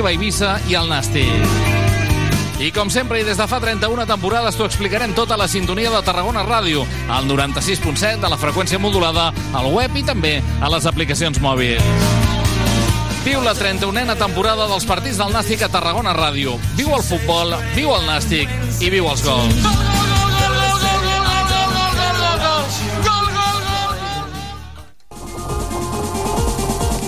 Esportiva Eivissa i el Nàstic. I com sempre i des de fa 31 temporades t'ho explicarem tota la sintonia de Tarragona Ràdio, al 96.7 de la freqüència modulada, al web i també a les aplicacions mòbils. Viu la 31a temporada dels partits del Nàstic a Tarragona Ràdio. Viu el futbol, viu el Nàstic i viu els gols.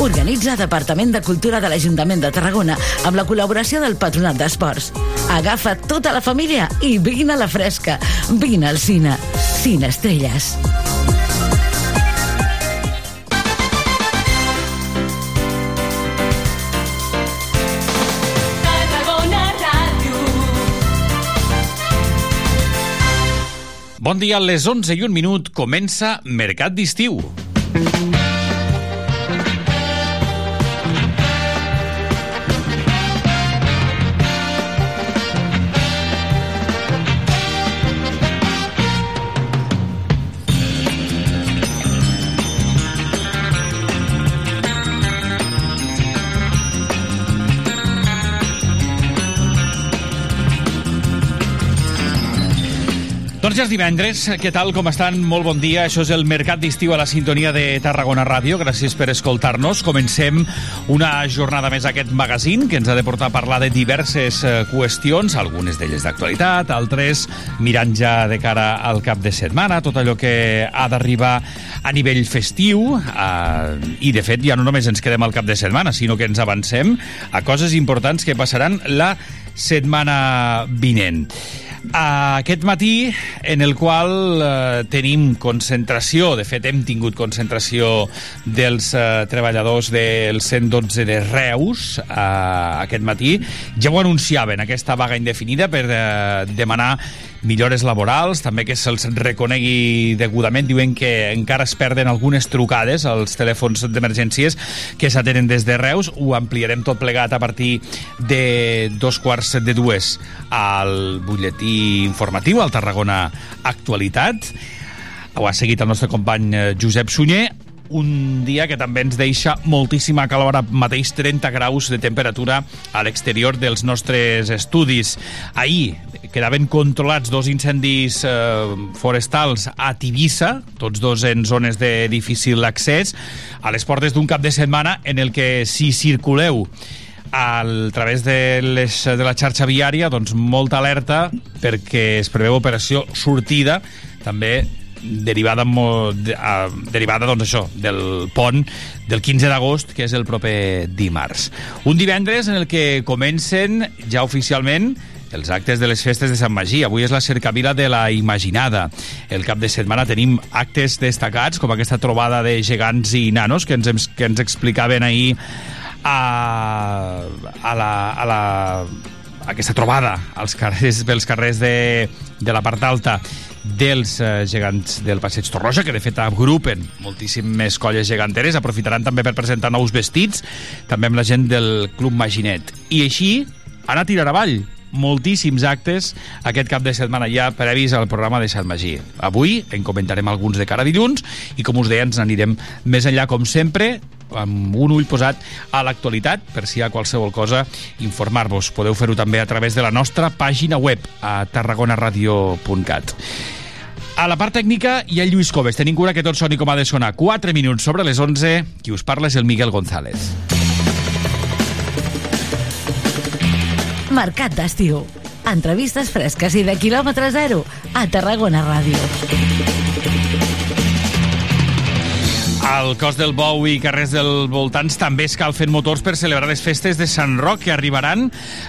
Organitza Departament de Cultura de l'Ajuntament de Tarragona amb la col·laboració del Patronat d'Esports. Agafa tota la família i vine a la fresca. Vine al cine. Cine Estrelles. Bon dia, a les 11 i un minut comença Mercat d'Estiu. Doncs ja és divendres, què tal, com estan? Molt bon dia, això és el Mercat d'Estiu a la sintonia de Tarragona Ràdio, gràcies per escoltar-nos. Comencem una jornada més a aquest magazín que ens ha de portar a parlar de diverses eh, qüestions, algunes d'elles d'actualitat, altres mirant ja de cara al cap de setmana, tot allò que ha d'arribar a nivell festiu, eh, i de fet ja no només ens quedem al cap de setmana, sinó que ens avancem a coses importants que passaran la setmana vinent aquest matí en el qual eh, tenim concentració, de fet hem tingut concentració dels eh, treballadors del 112 de Reus eh, aquest matí, ja ho anunciaven aquesta vaga indefinida per eh, demanar millores laborals, també que se'ls reconegui degudament. Diuen que encara es perden algunes trucades als telèfons d'emergències que s'atenen des de Reus. Ho ampliarem tot plegat a partir de dos quarts de dues al butlletí informatiu, al Tarragona Actualitat. Ho ha seguit el nostre company eh, Josep Sunyer un dia que també ens deixa moltíssima calor, ara mateix 30 graus de temperatura a l'exterior dels nostres estudis. Ahir quedaven controlats dos incendis eh, forestals a Tivissa, tots dos en zones de difícil accés, a les portes d'un cap de setmana en el que si circuleu a través de, les, de la xarxa viària, doncs molta alerta perquè es preveu operació sortida també derivada, derivada doncs això, del pont del 15 d'agost, que és el proper dimarts. Un divendres en el que comencen ja oficialment els actes de les festes de Sant Magí. Avui és la cercavila de la Imaginada. El cap de setmana tenim actes destacats, com aquesta trobada de gegants i nanos que ens, que ens explicaven ahir a, a la, a la aquesta trobada als carrers, pels carrers de, de la part alta dels eh, gegants del Passeig Torroja, que de fet agrupen moltíssimes colles geganteres, aprofitaran també per presentar nous vestits, també amb la gent del Club Maginet. I així, anar a tirar avall moltíssims actes aquest cap de setmana ja previs al programa de Sant Magí. Avui en comentarem alguns de cara a dilluns i com us deia ens anirem més enllà com sempre amb un ull posat a l'actualitat per si hi ha qualsevol cosa informar-vos. Podeu fer-ho també a través de la nostra pàgina web a tarragonaradio.cat. A la part tècnica hi ha Lluís Coves. Tenim cura que tot soni com ha de sonar. 4 minuts sobre les 11. Qui us parla és el Miguel González. Mercat d'estiu. Entrevistes fresques i de quilòmetre zero a Tarragona Ràdio. Al cos del Bou i carrers del voltants també escalfen motors per celebrar les festes de Sant Roc que arribaran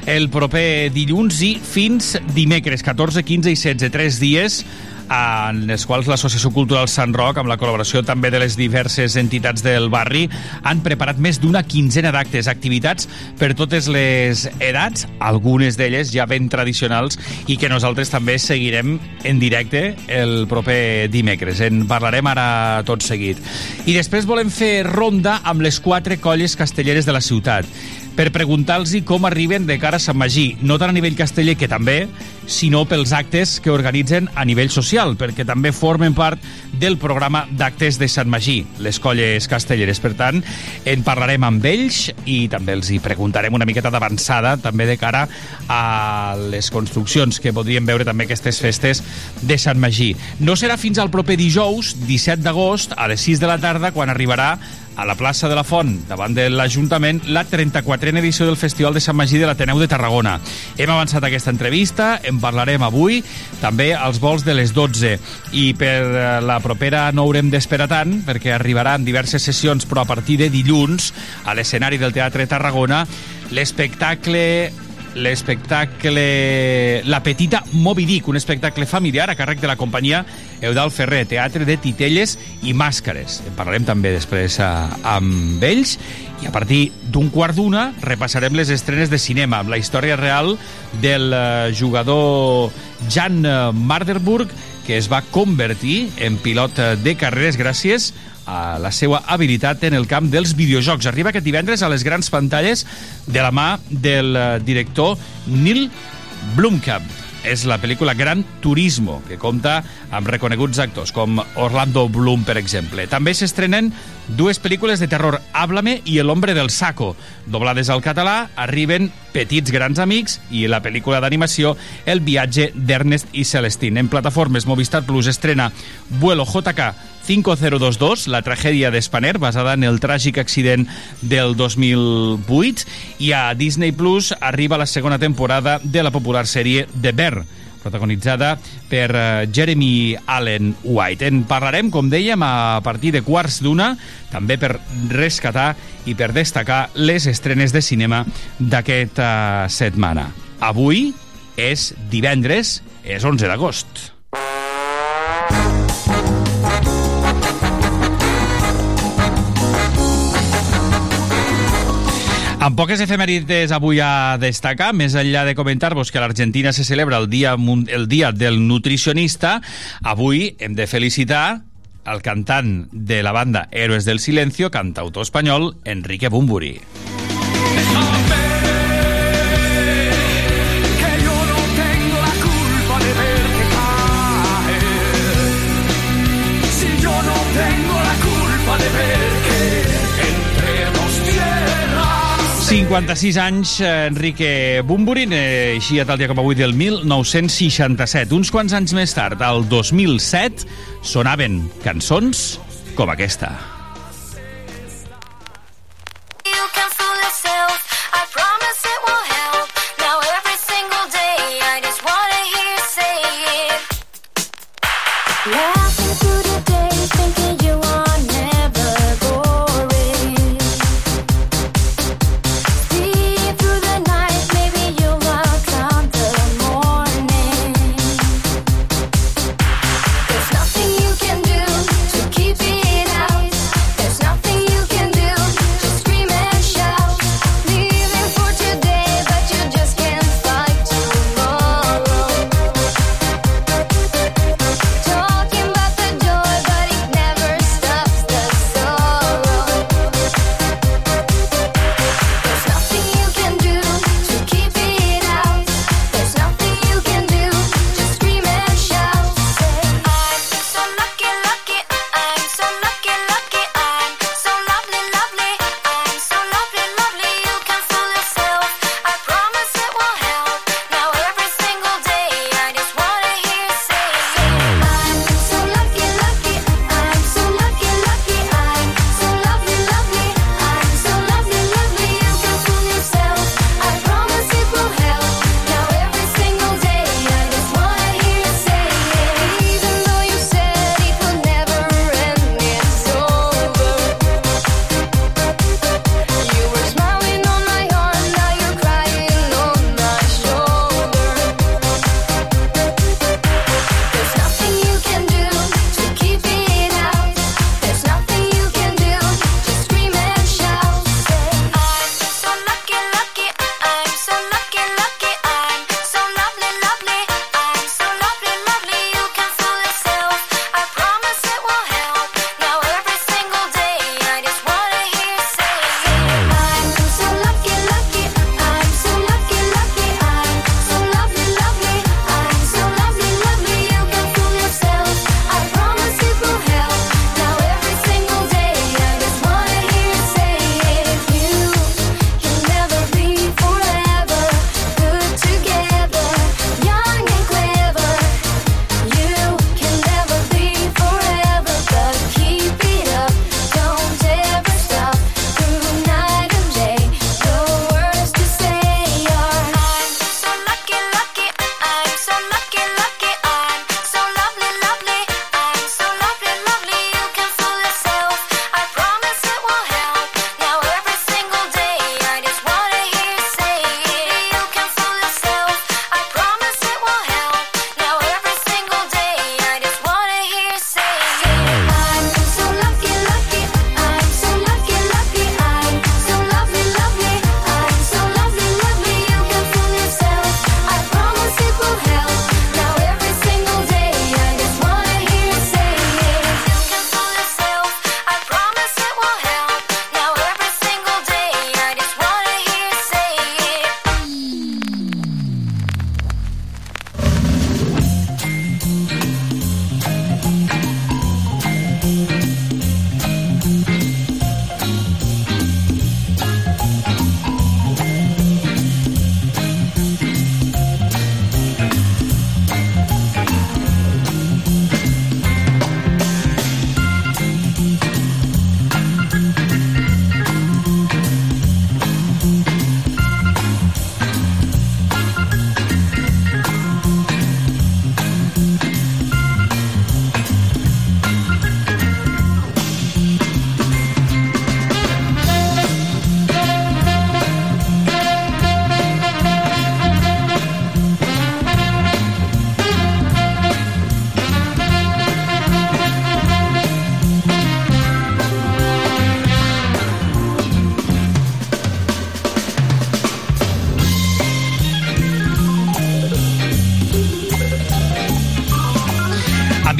el proper dilluns i fins dimecres, 14, 15 i 16, tres dies en les quals l'Associació Cultural Sant Roc, amb la col·laboració també de les diverses entitats del barri, han preparat més d'una quinzena d'actes, activitats per totes les edats, algunes d'elles ja ben tradicionals i que nosaltres també seguirem en directe el proper dimecres. En parlarem ara tot seguit. I després volem fer ronda amb les quatre colles castelleres de la ciutat per preguntar-los com arriben de cara a Sant Magí, no tant a nivell casteller, que també, sinó pels actes que organitzen a nivell social, perquè també formen part del programa d'actes de Sant Magí, les colles castelleres. Per tant, en parlarem amb ells i també els hi preguntarem una miqueta d'avançada, també de cara a les construccions que podríem veure també aquestes festes de Sant Magí. No serà fins al proper dijous, 17 d'agost, a les 6 de la tarda, quan arribarà a la plaça de la Font, davant de l'Ajuntament, la 34a edició del Festival de Sant Magí de l'Ateneu de Tarragona. Hem avançat aquesta entrevista, en parlarem avui, també als vols de les 12. I per eh, la propera no haurem d'esperar tant, perquè arribaran diverses sessions, però a partir de dilluns, a l'escenari del Teatre Tarragona, l'espectacle l'espectacle La Petita Moby Dick, un espectacle familiar a càrrec de la companyia Eudal Ferrer, teatre de titelles i màscares. En parlarem també després a, amb ells i a partir d'un quart d'una repassarem les estrenes de cinema amb la història real del eh, jugador Jan Marderburg que es va convertir en pilot de carreres gràcies la seva habilitat en el camp dels videojocs. Arriba aquest divendres a les grans pantalles de la mà del eh, director Neil Blomkamp. És la pel·lícula Gran Turismo, que compta amb reconeguts actors com Orlando Bloom, per exemple. També s'estrenen dues pel·lícules de terror, Háblame i El hombre del saco. Doblades al català, arriben Petits grans amics i la pel·lícula d'animació El viatge d'Ernest i Celestine. En plataformes Movistar Plus estrena Vuelo JK 5022, la tragèdia d'Espaner, basada en el tràgic accident del 2008, i a Disney Plus arriba la segona temporada de la popular sèrie The Bear, protagonitzada per uh, Jeremy Allen White. En parlarem, com dèiem, a partir de quarts d'una, també per rescatar i per destacar les estrenes de cinema d'aquesta setmana. Avui és divendres, és 11 d'agost. Poques efemèrides avui a destacar, més enllà de comentar-vos que a l'Argentina se celebra el dia, el dia del nutricionista, avui hem de felicitar el cantant de la banda Héroes del Silencio, cantautor espanyol, Enrique Bumburi. Cinquanta 56 anys, Enrique Bumburi, neixia tal dia com avui del 1967. Uns quants anys més tard, al 2007, sonaven cançons com aquesta.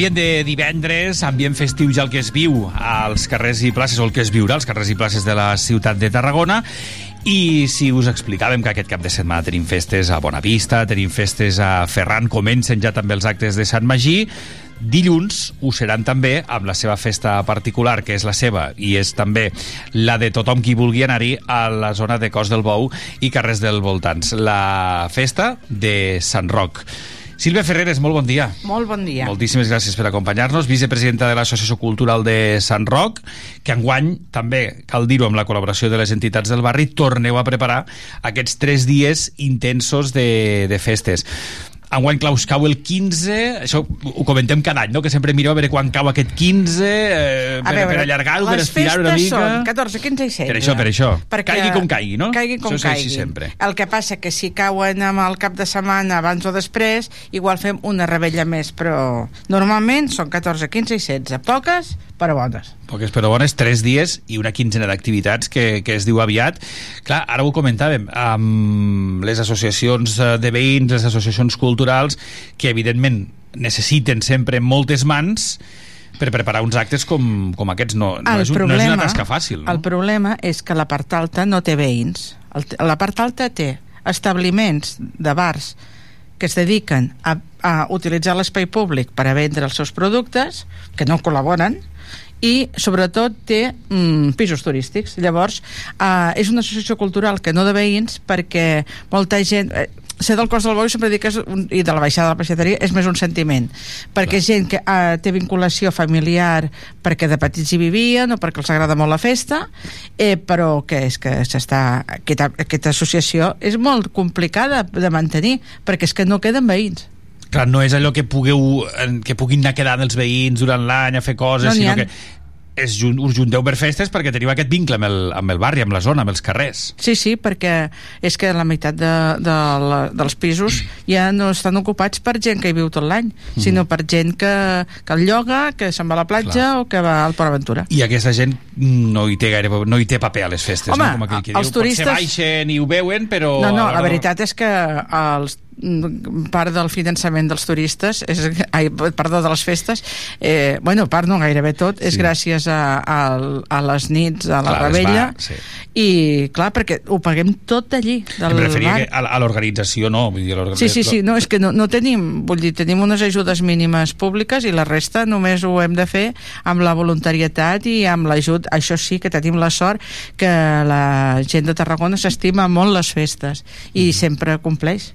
Ambient de divendres, ambient festiu ja el que es viu als carrers i places, o el que es viurà als carrers i places de la ciutat de Tarragona. I si us explicàvem que aquest cap de setmana tenim festes a Bonavista, tenim festes a Ferran, comencen ja també els actes de Sant Magí, dilluns ho seran també amb la seva festa particular, que és la seva i és també la de tothom qui vulgui anar-hi a la zona de Cos del Bou i carrers del voltants. La festa de Sant Roc. Sílvia Ferreres, molt bon dia. Molt bon dia. Moltíssimes gràcies per acompanyar-nos, vicepresidenta de l'Associació Cultural de Sant Roc, que enguany també, cal dir-ho, amb la col·laboració de les entitats del barri, torneu a preparar aquests tres dies intensos de, de festes. Enguany, clar, us cau el 15, això ho comentem cada any, no? que sempre mireu a veure quan cau aquest 15, eh, per, per allargar-ho, per les estirar-ho una festes mica... són 14, 15 i 16. Per això, per això. Caigui com caigui, no? Caigui com Això caigui. sempre. El que passa que si cauen amb el cap de setmana abans o després, igual fem una rebella més, però normalment són 14, 15 i 16. Poques, però bones. Poques però bones, tres dies i una quinzena d'activitats que, que es diu aviat. Clar, ara ho comentàvem, amb les associacions eh, de veïns, les associacions culturals, que evidentment necessiten sempre moltes mans per preparar uns actes com, com aquests. No, no, és, un, no és una tasca fàcil. No? El problema és que la part alta no té veïns. El, la part alta té establiments de bars que es dediquen a, a utilitzar l'espai públic per a vendre els seus productes, que no col·laboren, i sobretot té mm, pisos turístics. Llavors eh, és una associació cultural que no de veïns perquè molta gent eh, ser del cos del bou sempre dic que és un, i de la baixada de la peixateria és més un sentiment. Perquè és gent que eh, té vinculació familiar perquè de petits hi vivien o perquè els agrada molt la festa eh, però que és que s'està aquesta, aquesta associació és molt complicada de mantenir perquè és que no queden veïns Clar, no és allò que pugueu que puguin anar quedant els veïns durant l'any a fer coses, No sinó ha. que és, us junteu per festes perquè teniu aquest vincle amb el, amb el barri, amb la zona, amb els carrers. Sí, sí, perquè és que la meitat de, de la, dels pisos ja no estan ocupats per gent que hi viu tot l'any, sinó per gent que, que el lloga, que se'n va a la platja Clar. o que va al Port Aventura. I aquesta gent no hi té gaire, no hi té paper a les festes, Home, no? Com aquell que els diu, turistes- potser baixen i ho veuen, però... No, no, la veritat és que els mm, part del finançament dels turistes és, ai, perdó, de les festes eh, bueno, part no gairebé tot és Sí. gràcies a, a, a les nits a la Clar, rebella va, sí. i clar, perquè ho paguem tot d'allí del Em referia bar. a, a l'organització no. Vull dir, Sí, sí, sí, no, és que no, no tenim, vull dir, tenim unes ajudes mínimes públiques i la resta només ho hem de fer amb la voluntarietat i amb l'ajut, això sí que tenim la sort que la gent de Tarragona s'estima molt les festes i Mm. sempre compleix.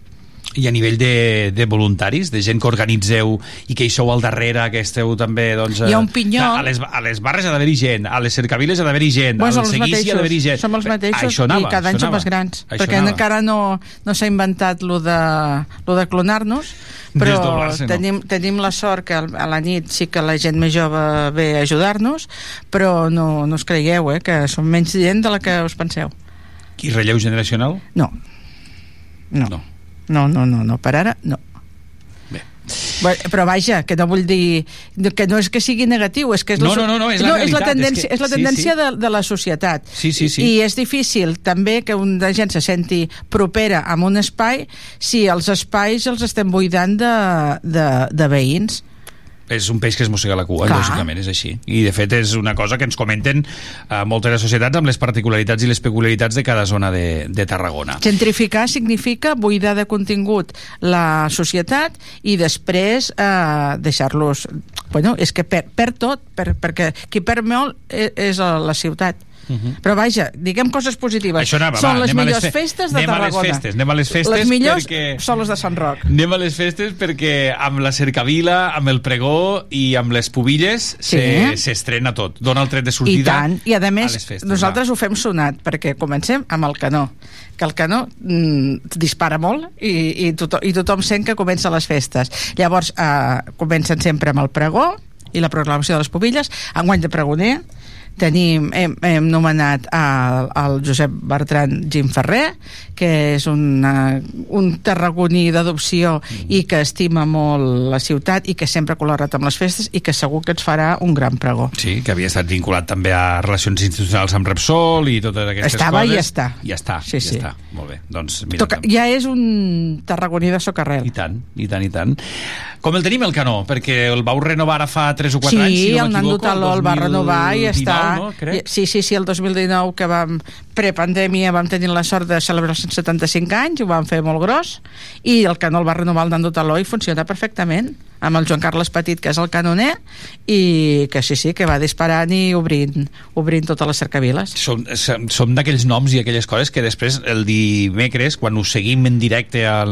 I a nivell de, de voluntaris, de gent que organitzeu i que hi sou al darrere, que esteu també... Doncs, Hi ha eh, un pinyol. A les, a les barres ha d'haver-hi gent, a les cercaviles ha d'haver-hi gent, Bueno, al seguici ha d'haver-hi gent. som els mateixos Això anava, i cada any som més grans Això perquè anava. encara no, no s'ha inventat lo de, lo de clonar-nos però Desdoblar-se, no. tenim, tenim la sort que a la nit sí que la gent més jove ve a ajudar-nos però no, no us creieu eh, que som menys gent de la que us penseu I relleu generacional? no no, No. No, no, no, no per ara no però vaja, que no vull dir que no és que sigui negatiu, és que és No, la, no, no, no, és la és la tendència, és que- és la sí, tendència sí. De, de la societat Sí, sí, sí. i és difícil també que una gent se senti propera amb un espai si els espais els estem buidant de, de, de veïns és un peix que es mossega la cua, Clar. lògicament, és així. I, de fet, és una cosa que ens comenten eh, moltes societats amb les particularitats i les peculiaritats de cada zona de, de Tarragona. Gentrificar significa buidar de contingut la societat i després eh, deixar-los... Bueno, és que per, perd tot, per, perquè qui perd molt és, és a la ciutat. Uh -huh. Però vaja, diguem coses positives. Mhm. Això anava, Són va, les a les millors fe- festes de anem a les Tarragona. festes, anem a les festes Les millors perquè- són les de Sant Roc. Anem a les festes perquè amb la cercavila, amb el pregó i amb les pubilles Sí. se- s'estrena tot. Dona el tret de I sortida tant, i a més festes, nosaltres ho fem sonat perquè comencem amb el canó que el canó mm, dispara molt i, i, tothom, i tothom sent que comença les festes llavors eh, comencen sempre amb el pregó i la proclamació de les pubilles enguany de pregoner tenim, hem, hem nomenat al, al Josep Bertran Gim Ferrer, que és una, un tarragoní d'adopció i que estima molt la ciutat i que sempre ha col·laborat amb les festes i que segur que ens farà un gran pregó. Sí, que havia estat vinculat també a relacions institucionals amb Repsol i totes aquestes Estava i coses. està. Ja està, Sí, ja sí. està. Molt bé. Doncs, mira, Toca, ja és un tarragoní de socarrel. I tant, i tant, i tant. Com el tenim, el Canó? Perquè el vau renovar ara fa 3 o 4 sí, anys, si no el Nando m'equivoco. Taló el va renovar i 2019, està... No, crec. I- Sí, sí, sí, el 2019 que vam prepandèmia vam tenir la sort de celebrar els 175 anys, ho vam fer molt gros i el Canó el va renovar el Nando Taló i funciona perfectament amb el Joan Carles Petit, que és el canoner i que sí, sí, que va disparant i obrint, obrint totes les cercaviles Som, som, som d'aquells noms i aquelles coses que després el dimecres, quan us seguim en directe al,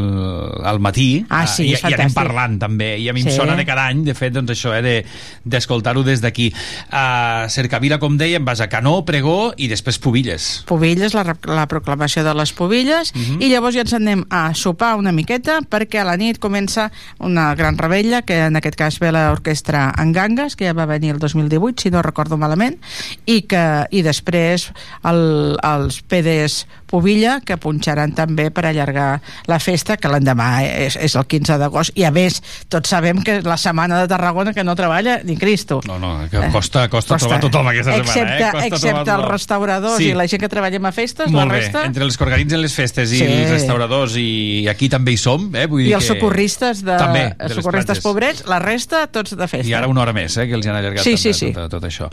al matí, Ah, sí, i, i anem parlant també, i a mi em Sí. sona de cada any, de fet, doncs això, eh, de- d'escoltar-ho des d'aquí. A Cercavila, com dèiem, vas a Canó, Pregó i després Pubilles. Pubilles, la, la proclamació de les Pubilles, Mhm. i llavors ja ens en anem a sopar una miqueta, perquè a la nit comença una gran rebella, que en aquest cas ve l'orquestra Engangas, que ja va venir el 2018, si no recordo malament, i, que, i després el, els PDs Pubilla, que punxaran també per allargar la festa, que l'endemà és, és el 15 d'agost, i a més, tots sabem que la setmana de Tarragona que no treballa ni Cristo. No, no, que costa, costa, trobar tothom aquesta setmana, excepte, eh? Costa excepte els restauradors Sí. i la gent que treballem a festes, Molt la bé, resta... entre els que organitzen les festes i Sí. els restauradors i aquí també hi som, eh? Vull dir I els que... socorristes, de, també, de socorristes pobrets, la resta, tots de festa. I ara una hora més, eh, que els han allargat Sí, també, sí, sí. Tot, tot això.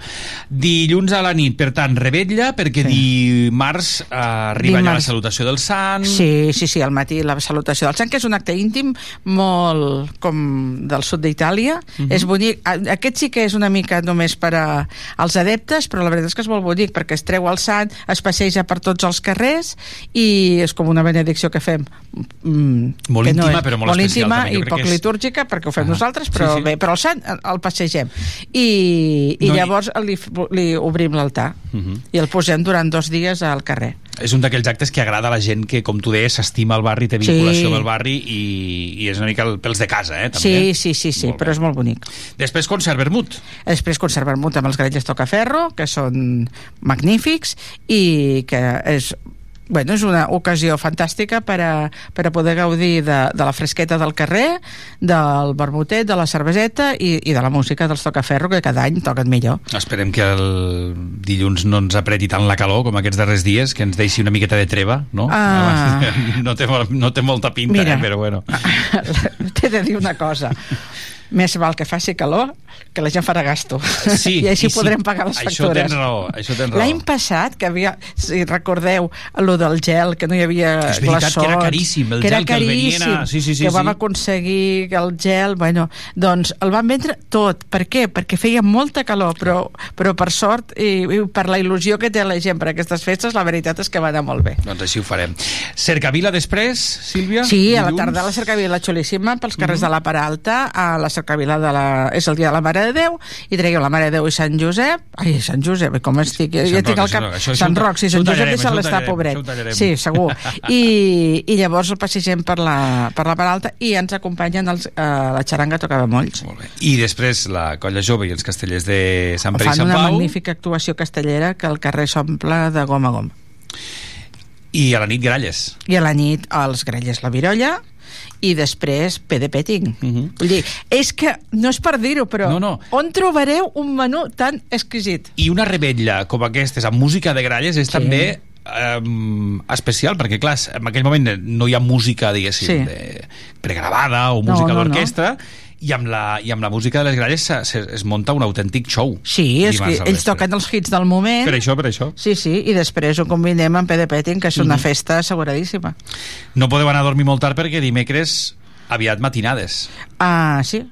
Dilluns a la nit, per tant, rebetlla, perquè Sí. dimarts arriba ja la Dimarts. salutació del sant. Sí, sí, sí, al matí la salutació del sant, que és un acte íntim molt com del sud d'Itàlia. Mhm. És bonic. Aquest sí que és una mica només per a, als adeptes, però la veritat és que és molt bonic, perquè es treu el sant, es passeja per tots els carrers i és com una benedicció que fem. Mm, Molt que no íntima, és- però molt molt especial, íntima també. Jo i poc és- litúrgica, perquè ho fem Ah, nosaltres, sí, però sí. bé, però el sant el, passegem. I, i No, llavors li, li obrim l'altar Mhm. i el posem durant dos dies al carrer. És un d'aquells actes que agrada a la gent que, com tu deies, s'estima el barri, té Sí. vinculació amb el barri i, i és una mica el, pels de casa, eh? També. Sí, sí, sí, sí Molt bé. però és molt bonic. Després concert vermut. Després conserven munt amb els grellers Tocaferro, que són magnífics i que és Bueno, és una ocasió fantàstica per a, per a poder gaudir de, de la fresqueta del carrer, del vermutet, de la cerveseta i, i de la música dels Tocaferro, que cada any toquen millor. Esperem que el dilluns no ens apreti tant la calor com aquests darrers dies, que ens deixi una miqueta de treva, no? Ah. No, té, no té molta pinta, Mira. eh? però bueno. T'he de dir una cosa. Més val que faci calor que la gent farà gasto. Sí, I així i sí. podrem pagar les Això factures. tens raó, això tens raó. L'any passat, que havia, si recordeu, lo del gel, que no hi havia És veritat glaçons, que era caríssim, el que era gel que el venien caríssim, a- sí, sí, sí, que vam sí. aconseguir que el gel, bueno, doncs el van vendre tot. Per què? Perquè feia molta calor, però, però per sort i, i per la il·lusió que té la gent per aquestes festes, la veritat és que va anar molt bé. Doncs així ho farem. Cercavila després, Sílvia? Sí, a la Dilluns? tarda la cercavila xulíssima pels carrers Mhm. de la Peralta, a la cercavila de la... és el dia de la Mare de Déu, i traieu la Mare de Déu i Sant Josep, ai, Sant Josep, com estic? Sant ja tinc el cap... això- això- Sant ho- Roc, sí, Sant Josep deixa l'estar, pobret. Sí, segur. I, I llavors el passegem per la, per la Peralta i ens acompanyen els, eh, la xaranga tocava molls. Molt bé. I després la Colla Jove i els castellers de Sant Pere i Fan Sant una Pau. magnífica actuació castellera que el carrer s'omple de gom a gom. I a la nit Gralles. i a la nit els grellers la virolla i després PD Petting. Mhm. Vull dir, és que, no és per dir-ho, però No, no. on trobareu un menú tan exquisit? I una rebetlla com aquestes, amb música de Gralles, és Sí. també um, especial, perquè clar, en aquell moment no hi ha música, diguéssim, Sí. de, pregravada o No, música no, no. d'orquestra, i amb, la, i amb la música de les Gralles se, se, es munta un autèntic show. Sí, és que ells toquen els hits del moment. Per això, per això. Sí, sí, i després ho combinem amb PD Petting, que és una Mhm. festa asseguradíssima. No podeu anar a dormir molt tard perquè dimecres aviat matinades. Ah, sí,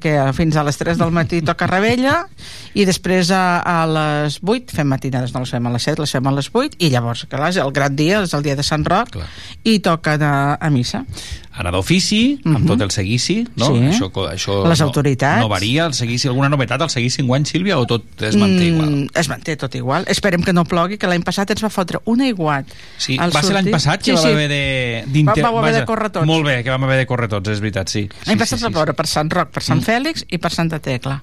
que fins a les 3 del matí toca rebella i després a, a les 8 fem matinades, no les fem a les 7, les fem a les 8 i llavors, clar, és el gran dia, és el dia de Sant Roc Clar. i toca anar a missa. Anar d'ofici, amb Mhm. tot el seguici, no? Sí. Això, això Les no, autoritats. No varia el seguici? Alguna novetat al seguici enguany, Sílvia, o tot es manté igual? Mm, es manté tot igual. Esperem que no plogui, que l'any passat ens va fotre un aiguat. Sí, va ser l'any sortir. passat que sí, vam sí. haver de... Vam- vam haver de córrer tots. Molt bé, que vam haver de córrer tots, és veritat, sí. L'any sí, passat sí, va sí, ploure per Sant Roc, per Sant Mm. Fèlix i per Santa Tecla.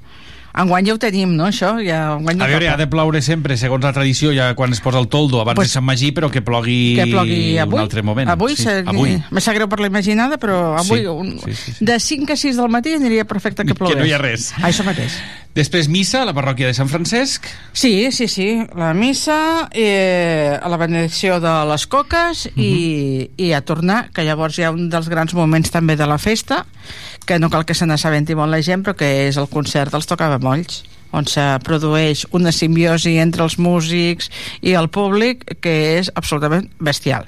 Enguany ja ho tenim, no, això? Ja, enguany no A veure, toca. ha de ploure sempre, segons la tradició, ja quan es posa el toldo abans Pues- de Sant Magí, però que plogui, que plogui avui. un altre moment. Avui, sí, avui. me sap greu per la imaginada, però avui Sí, un, sí, sí, sí. de 5 a 6 del matí aniria perfecte que Que plogués. no hi ha res. Ah, això mateix. Després missa a la parròquia de Sant Francesc. Sí, sí, sí. La missa, eh, a la benedicció de les coques i, i a tornar, que llavors hi ha un dels grans moments també de la festa, que no cal que se n'assabenti molt la gent, però que és el concert dels Tocabamolls on se produeix una simbiosi entre els músics i el públic que és absolutament bestial.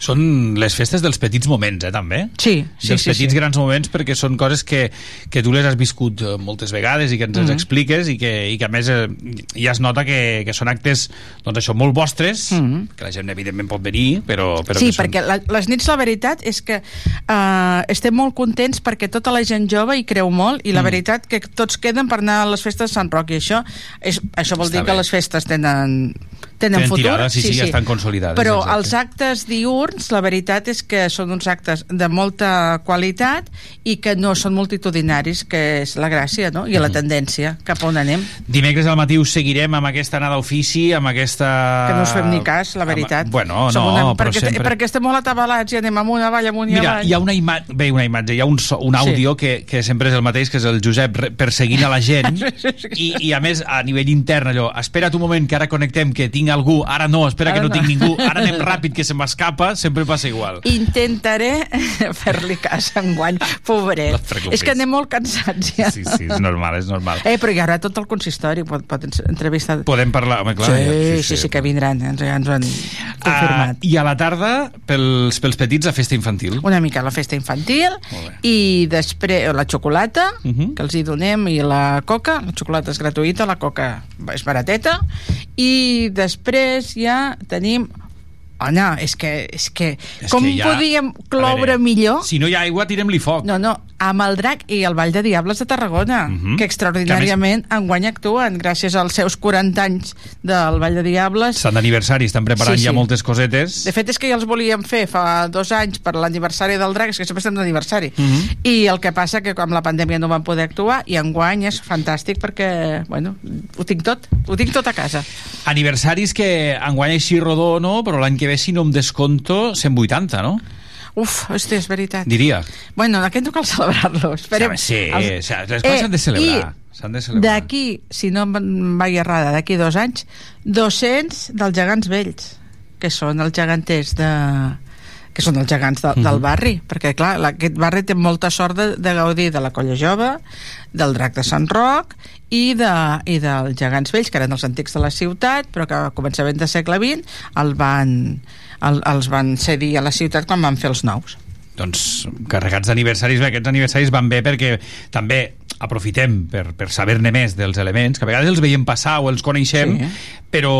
Són les festes dels petits moments, eh, també? Sí, sí, dels sí. petits sí. grans moments perquè són coses que, que tu les has viscut eh, moltes vegades i que ens Mhm. les expliques i que, i que a més eh, ja es nota que, que són actes doncs això, molt vostres Mhm. que la gent evidentment pot venir però, però sí, que són... perquè la, les nits la veritat és que uh, estem molt contents perquè tota la gent jove hi creu molt i la Mm. veritat que tots queden per anar a les festes de Sant Roc i això, és, això vol Està dir que bé. les festes tenen, tenen, Tenen futur? tirada, sí, sí, ja estan consolidades, però exacte. els actes diurns la veritat és que són uns actes de molta qualitat i que no són multitudinaris que és la gràcia no? i la tendència. Cap on anem? Dimecres al matí us seguirem amb aquesta anada a ofici, amb aquesta... que no us fem ni cas, la amb- veritat. Bueno, Som no, una, però perquè, sempre... perquè estem molt atabalats i anem amunt, avall, amunt i Mira, avall. hi ha una imatge, bé, una imatge, hi ha un, so, un àudio que, que sempre és el mateix, que és el Josep perseguint a la gent, i, i a més, a nivell intern, allò, espera't un moment que ara connectem, que tinc algú, ara no, espera que Ara no, no. tinc ningú, ara anem ràpid, que se m'escapa, sempre passa igual. intentaré fer-li cas enguany, pobret. No és que anem molt cansats ja. Sí, sí, és normal, és normal. Eh, però hi haurà tot el consistori, pot, pot entrevistar... Podem parlar, home, clar. sí, ja- sí, sí, que vindran, ens, ja ens ho han Ah, confirmat. I a la tarda, pels, pels petits, a festa infantil. Una mica la festa infantil i després la xocolata, Uh -huh. que els hi donem, i la coca. La xocolata és gratuïta, la coca és barateta. I després ja tenim... Anna, és que, és que És com que ja- podíem cloure veure, millor Si no hi ha aigua, tirem-li foc. No, no, amb el drac i el Vall de Diables de Tarragona, Mhm. que extraordinàriament enguany actuen, gràcies als seus 40 anys del Vall de Diables. Estan d'aniversari, estan preparant Sí, ja sí. moltes cosetes. De fet, és que ja els volíem fer fa dos anys per l'aniversari del drac, és que sempre estem d'aniversari. Mhm. I el que passa que amb la pandèmia no van poder actuar i enguany és fantàstic perquè, bueno, ho tinc tot, ho tinc tot a casa. Aniversaris que enguany així rodó no, però l'any que ve si no em desconto 180, no? Uf, hosti, és veritat. Diria. Bueno, aquest no cal celebrar-lo. Esperem. Sí, Els- sí, les coses s'han de celebrar, s'han de celebrar. D'aquí, si no em vaig errada, d'aquí dos anys, 200 dels gegants vells, que són els geganters de que són els gegants de, Mhm. del barri, perquè clar, la- aquest barri té molta sort de, de gaudir de la colla jove, del drac de Sant Roc i, de, i dels gegants vells, que eren els antics de la ciutat, però que a començament del segle XX el van, el, els van cedir a la ciutat quan van fer els nous. Doncs carregats d'aniversaris, aquests aniversaris van bé perquè també aprofitem per, per saber-ne més dels elements, que a vegades els veiem passar o els coneixem, Sí. però,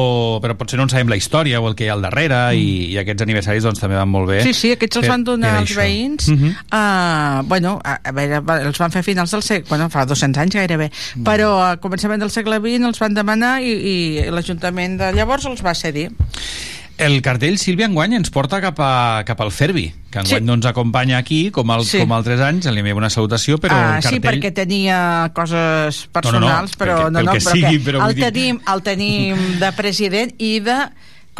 però potser no en sabem la història o el que hi ha al darrere, i, i aquests aniversaris doncs, també van molt bé. Mm. Sí, sí, aquests els per- van donar als això. veïns Mhm. uh, bueno, a, a veure, els van fer a finals del segle bueno, fa 200 anys gairebé Mm. però a començament del segle XX els van demanar i, i l'Ajuntament de llavors els va cedir El cartell, Sílvia, enguany ens porta cap, a, cap al Ferbi, que enguany Sí. no ens acompanya aquí, com, el, Sí. com altres anys, li enviem una salutació, però Ah, el sí, cartell... perquè tenia coses No, no, no, personals, però pel que- no, pel no, que però sigui, que però el, dir- tenim, el tenim de president i de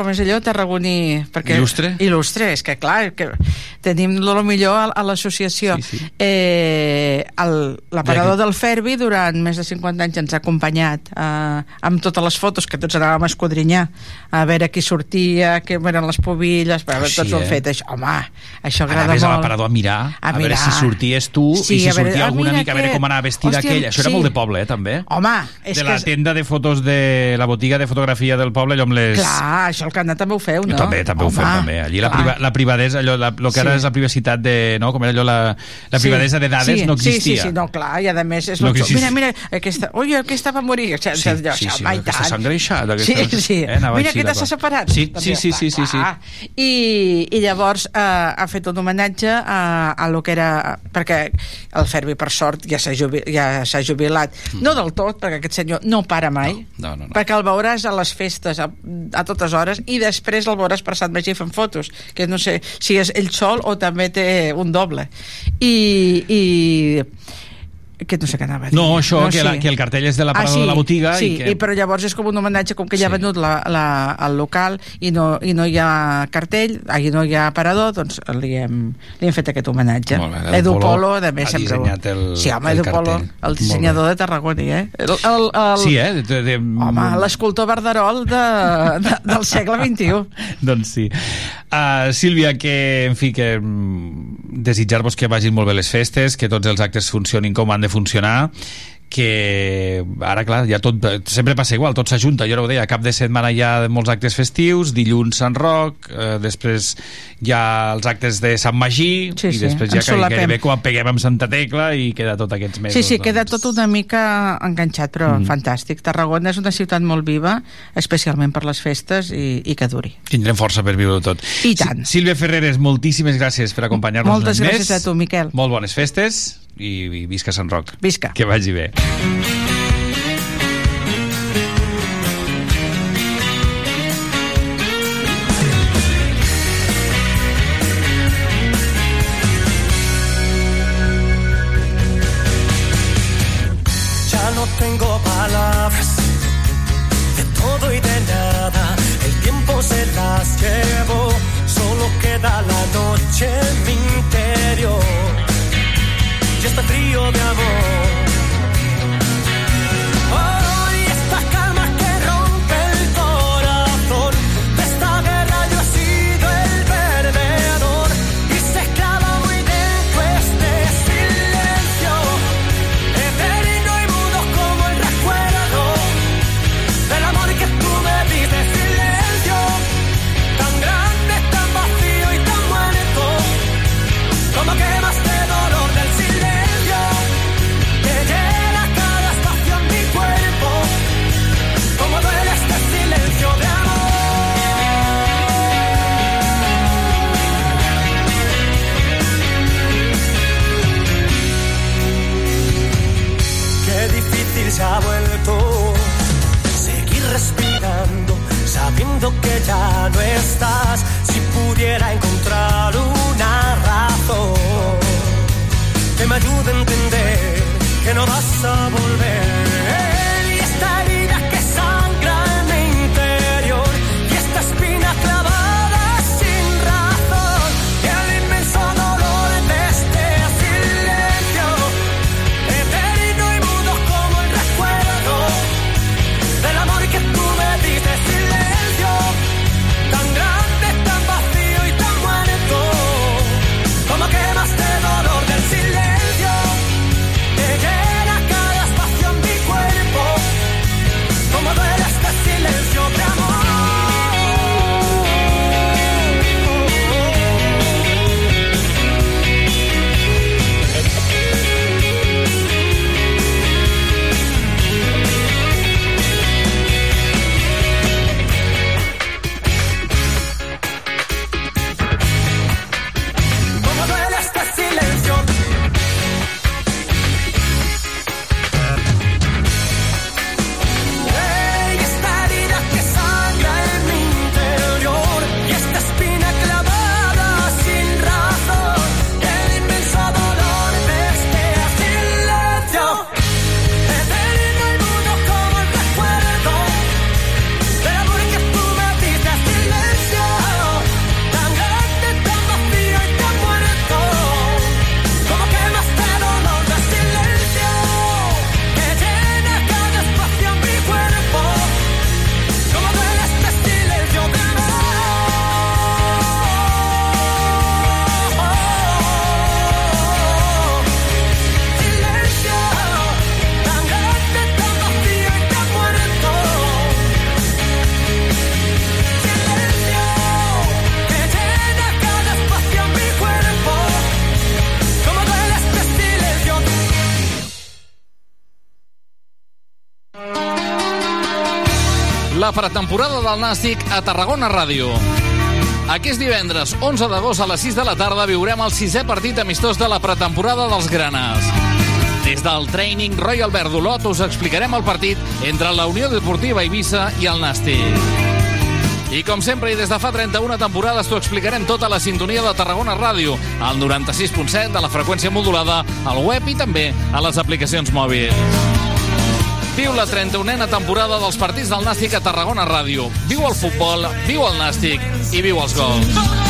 com és allò, tarragoní perquè, Il·lustre? il·lustre, és que clar que tenim el millor a, a l'associació Sí, sí. eh, l'aparador Ja del Ferbi durant més de 50 anys ens ha acompanyat eh, amb totes les fotos que tots anàvem a escodrinyar a veure qui sortia, què eren les pobilles però Així, tots ho han eh? fet, això, home això agrada Anaves a molt l'aparador a mirar, a, A veure mirar. si sorties tu Sí, i si a veure, sortia ah, alguna mica, a veure que- com anava vestida Hòstia, aquella. Això era sí. molt de poble, eh, també. home, és de que la tenda de fotos de la botiga de fotografia del poble, allò amb les... Clar, això al Canà també ho feu, no? També, també ho Home, fem, també. Allí la, priva, la privadesa, allò, la, lo que ara Sí. és la privacitat de... No? Com era allò, la, la privadesa de dades sí, no existia. Sí, sí, sí, no, clar, i a més és No no existia. Mira, mira, aquesta... Ui, aquesta va morir. Sí, Sí, sí, sí, aquesta s'ha engreixat, Sí, aquesta- sí. eh, mira, aquesta s'ha separat. Sí, sí, sí, sí, sí, sí. I, I llavors eh, ha fet un homenatge a, a lo que era... Perquè el Ferbi, per sort, ja s'ha jubi, ja jubilat. No del tot, perquè aquest senyor no para mai. No, no, no. Perquè el veuràs a les festes a, a totes hores i després el veuràs per Sant Magí fent fotos, que no sé si és ell sol o també té un doble. I, i que no sé què anava a dir. No, això, que, sí. la, que el cartell és de l'aparador de la botiga sí, i que... i però llavors és com un homenatge com que ja ha Sí. venut la, la, el local i no, i no hi ha cartell i no hi ha aparador, doncs li hem, li hem fet aquest homenatge. Molt bé, Edu Polo Polo, de ha més sempre... dissenyat el- sí, home, el Edu Polo, el dissenyador de Tarragona, eh? El, el, el, Sí, eh? De, de, Home, l'escultor Verderol de, de, del segle XXI. doncs sí. Uh, Sílvia, que, en fi, que mm, desitjar-vos que vagin molt bé les festes, que tots els actes funcionin com han de funcionar, que ara, clar, ja tot, sempre passa igual, tot s'ajunta, jo ara ho deia, cap de setmana hi ha molts actes festius, dilluns Sant Roc, eh, després hi ha els actes de Sant Magí, Sí, i sí, després ja ens que solapem. gairebé quan peguem amb Santa Tecla i queda tot aquests mesos. Sí, sí, queda doncs. tot una mica enganxat, però mm. fantàstic. Tarragona és una ciutat molt viva, especialment per les festes, i, i que duri. Tindrem força per viure tot. I tant. Sí- Sílvia Ferreres, moltíssimes gràcies per acompanyar-nos Moltes gràcies més. a tu, Miquel. Molt bones festes i, i visca Sant Roc. Visca. Que vagi bé. Ya no tengo palabras de todo y de nada. El tiempo se las llevó, solo queda la que ya no estás. Si pudiera encontrar una razón que me ayude a entender que no vas a volver. Del Nàstic a Tarragona Ràdio. Aquest divendres, 11 d'agost a les 6 de la tarda, viurem el sisè partit amistós de la pretemporada dels Granes. Des del Training Royal Verdolot us explicarem el partit entre la Unió Deportiva Eivissa i el Nàstic. I com sempre i des de fa 31 temporades t'ho explicarem tota la sintonia de Tarragona Ràdio, al 96.7 de la freqüència modulada, al web i també a les aplicacions mòbils. Viu la 31a temporada dels partits del Nàstic a Tarragona Ràdio. Viu el futbol, viu el Nàstic i viu els gols.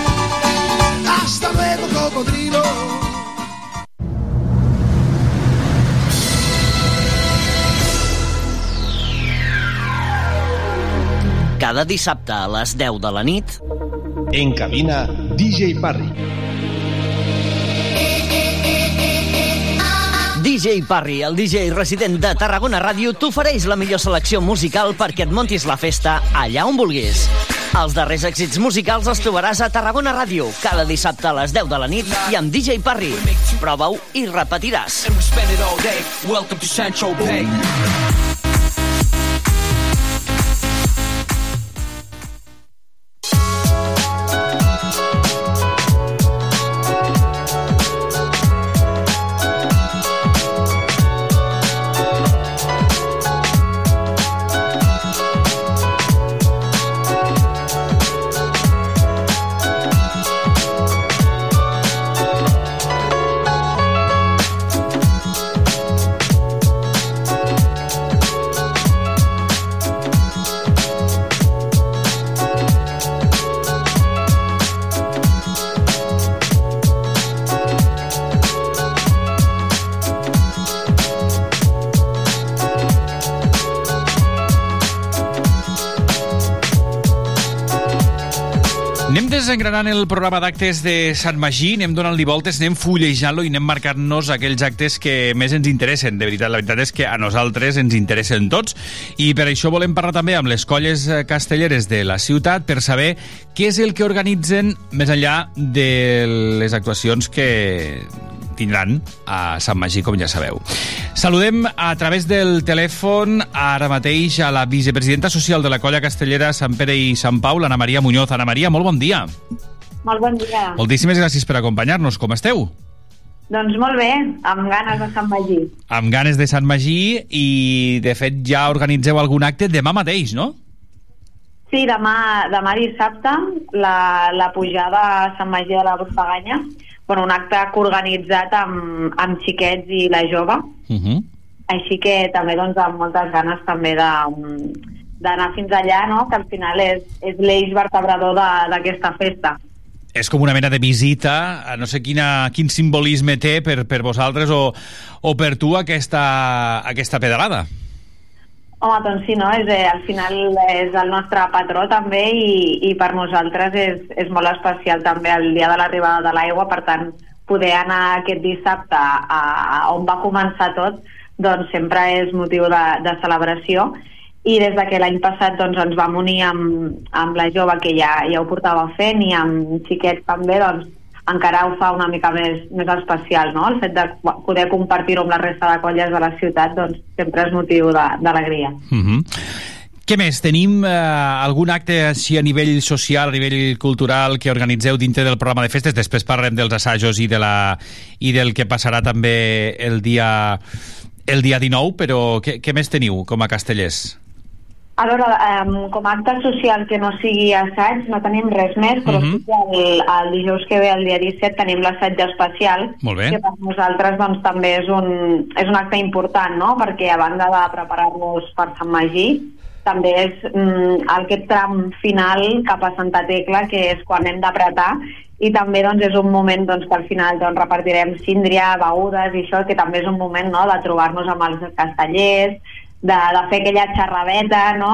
Hasta luego, cocodrilo. Cada dissabte a les 10 de la nit, En cabina, DJ Parry. DJ Parry, el DJ resident de Tarragona Ràdio, t'ofereix la millor selecció musical perquè et montis la festa allà on vulguis. Els darrers èxits musicals els trobaràs a Tarragona Ràdio, cada dissabte a les 10 de la nit i amb DJ Parry. Prova-ho i repetiràs. Desengranant el programa d'actes de Sant Magí, anem donant-li voltes, anem fullejant-lo i anem marcant-nos aquells actes que més ens interessen. De veritat, la veritat és que a nosaltres ens interessen tots i per això volem parlar també amb les colles eh, castelleres de la ciutat per saber què és el que organitzen més enllà de les actuacions que tindran a Sant Magí, com ja sabeu. Saludem a través del telèfon ara mateix a la vicepresidenta social de la colla castellera Sant Pere i Sant Pau, l'Anna Maria Muñoz. Anna Maria, molt bon dia. Molt bon dia. Moltíssimes gràcies per acompanyar-nos. Com esteu? Doncs molt bé, amb ganes de Sant Magí. Amb ganes de Sant Magí i, de fet, ja organitzeu algun acte demà mateix, no? Sí, demà, demà dissabte, la, la pujada a Sant Magí de la Burfaganya, bueno, un acte coorganitzat amb, amb xiquets i la jove, Uh -huh. així que també doncs, amb moltes ganes també de, d'anar fins allà, no? que al final és, és l'eix vertebrador d'aquesta festa. És com una mena de visita, a no sé quina, quin simbolisme té per, per vosaltres o, o per tu aquesta, aquesta pedalada. Home, doncs sí, no? És, eh, al final és el nostre patró també i, i per nosaltres és, és molt especial també el dia de l'arribada de l'aigua, per tant, poder anar aquest dissabte a, a on va començar tot, doncs sempre és motiu de, de celebració i des de que l'any passat doncs, ens vam unir amb, amb la jove que ja, ja ho portava fent i amb xiquets també, doncs encara ho fa una mica més, més especial, no? El fet de poder compartir-ho amb la resta de colles de la ciutat doncs, sempre és motiu d'alegria. Mm -hmm. Què més? Tenim eh, algun acte així a nivell social, a nivell cultural que organitzeu dintre del programa de festes? Després parlarem dels assajos i, de la, i del que passarà també el dia, el dia 19, però què, què més teniu com a castellers? A veure, um, com a acte social que no sigui assaig, no tenim res més, però Mhm. sí que el, el dijous que ve, el dia 17, tenim l'assaig especial, que per nosaltres doncs, també és un, és un acte important, no? perquè a banda de preparar-nos per Sant Magí, també és mm, aquest tram final cap a Santa Tecla, que és quan hem d'apretar, i també doncs, és un moment doncs, que al final doncs, repartirem síndria, begudes i això, que també és un moment no? de trobar-nos amb els castellers, de, de fer aquella xerradeta, no?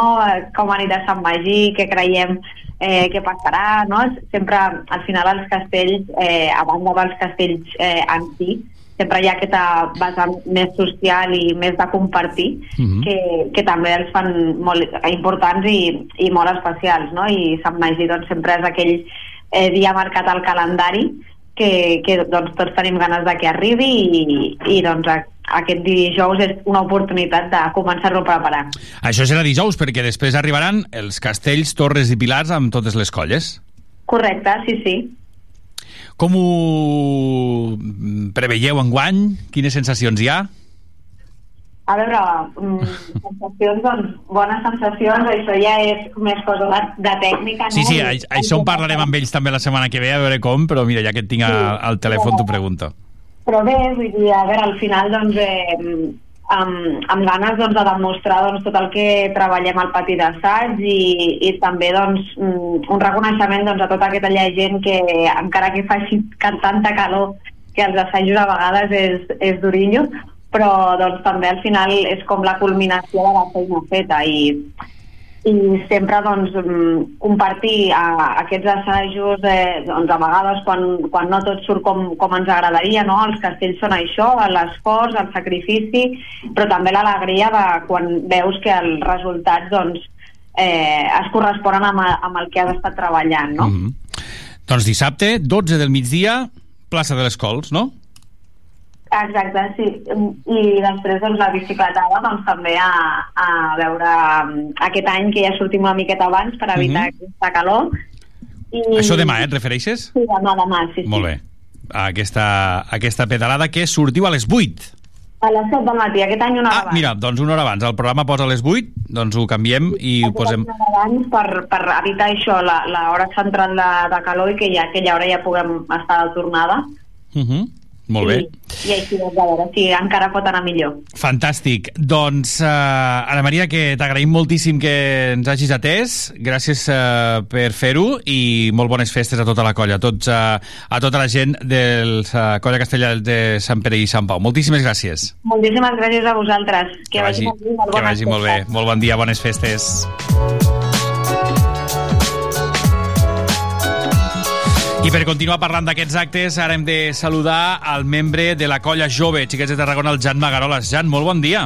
Com a nit de Sant Magí, què creiem eh, què passarà, no? Sempre, al final, els castells, eh, a banda dels castells eh, en si, sempre hi ha aquesta vessant més social i més de compartir, Mhm. que, que també els fan molt importants i, i molt especials, no? I Sant Magí, doncs, sempre és aquell eh, dia marcat al calendari que, que doncs, tots tenim ganes de que arribi i, i doncs, a, aquest dijous és una oportunitat de començar-lo a preparar. Això serà dijous, perquè després arribaran els castells, torres i pilars amb totes les colles. Correcte, sí, sí. Com ho preveieu enguany? Quines sensacions hi ha? A veure, mm, sensacions, doncs, bones sensacions, això ja és més cosa de, de tècnica, no? Sí, sí, a- això en parlarem amb ells també la setmana que ve, a veure com, però mira, ja que et tinc a- al telèfon t'ho pregunto. Però bé, vull dir, a veure, al final, doncs, eh, amb, amb ganes doncs, de demostrar doncs, tot el que treballem al pati d'assaig i, i també doncs, mm, un reconeixement doncs, a tota aquella gent que, encara que faci tanta calor que els assajos a vegades és, és durillo, però doncs, també al final és com la culminació de la feina feta i, i sempre doncs, mm, compartir a, aquests assajos eh, doncs, a vegades quan, quan no tot surt com, com ens agradaria no? els castells són això, l'esforç el sacrifici, però també l'alegria de quan veus que els resultats doncs, eh, es corresponen amb, amb el que has estat treballant no? Mm -hmm. Doncs dissabte, 12 del migdia, plaça de les Cols, no? Exacte, sí. I després doncs, la bicicletada doncs, també a, a veure mm, aquest any que ja sortim una miqueta abans per evitar Mhm. aquesta calor. I... Això demà, eh, et refereixes? Sí, demà, demà, sí, sí. Molt bé. Aquesta, aquesta pedalada que sortiu a les 8. A les 7 del matí, aquest any una hora Ah, mira, doncs una hora abans. El programa posa a les 8, doncs ho canviem i ho posem... Una hora abans per, per evitar això, la, la hora central de, de calor i que ja aquella hora ja puguem estar de tornada. Uh -huh. Molt bé. I, i així doncs, a veure si encara pot anar millor. Fantàstic. Doncs, uh, Ana Maria, que t'agraïm moltíssim que ens hagis atès. Gràcies uh, per fer-ho i molt bones festes a tota la colla, a, tots, uh, a tota la gent de la colla castellà de Sant Pere i Sant Pau. Moltíssimes gràcies. Moltíssimes gràcies a vosaltres. Que, Que vagi, molt bé, que vagi molt bé. Molt bon dia, bones festes. I per continuar parlant d'aquests actes, ara hem de saludar al membre de la colla jove Xiquets de Tarragona, el Jan Magaroles. Jan, molt bon dia.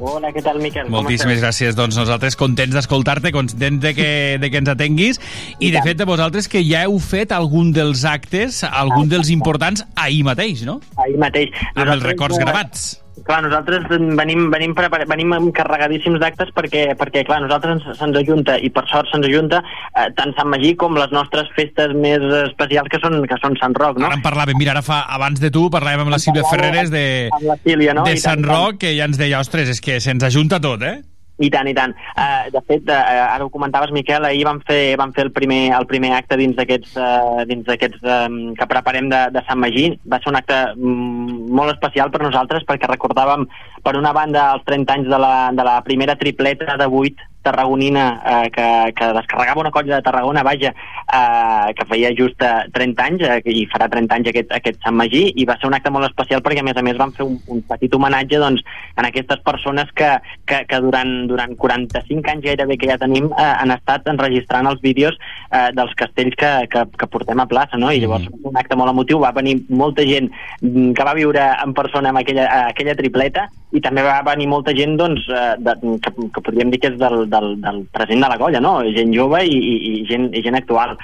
Hola, què tal, Miquel? Moltíssimes gràcies. Doncs nosaltres contents d'escoltar-te, contents de que, de que ens atenguis i, de fet, de vosaltres que ja heu fet algun dels actes, algun dels importants, ahir mateix, no? Ahir mateix. Amb els Nosaltres, records gravats. Clar, nosaltres venim, venim, prepar... venim encarregadíssims d'actes perquè, perquè, clar, nosaltres ens- se'ns ajunta, i per sort se'ns ajunta, eh, tant Sant Magí com les nostres festes més especials que són, que són Sant Roc, no? Ara en parlàvem, mira, ara fa, abans de tu parlàvem amb la Sílvia Ferreres de, Amb la Sílvia, no? de Sant. Roc, que ja ens deia, ostres, és que se'ns ajunta tot, eh? I tant, i tant. Uh, de fet, uh, ara ho comentaves, Miquel, ahir vam fer, vam fer el, primer, el primer acte dins d'aquests uh, dins d'aquests um, que preparem de, de Sant Magí. Va ser un acte mm, molt especial per nosaltres perquè recordàvem, per una banda, els 30 anys de la, de la primera tripleta de 8 tarragonina eh, que, que descarregava una colla de Tarragona, vaja, eh, que feia just eh, 30 anys, eh, i farà 30 anys aquest, aquest Sant Magí, i va ser un acte molt especial perquè, a més a més, van fer un, un petit homenatge doncs, en aquestes persones que, que, que durant, durant 45 anys gairebé que ja tenim eh, han estat enregistrant els vídeos eh, dels castells que, que, que portem a plaça, no? I llavors mm. un acte molt emotiu, va venir molta gent mm, que va viure en persona amb aquella, eh, aquella tripleta i també va venir molta gent doncs, eh, de, que, que podríem dir que és del, del, del present de la colla, no? gent jove i, i, i, gent, i gent actual.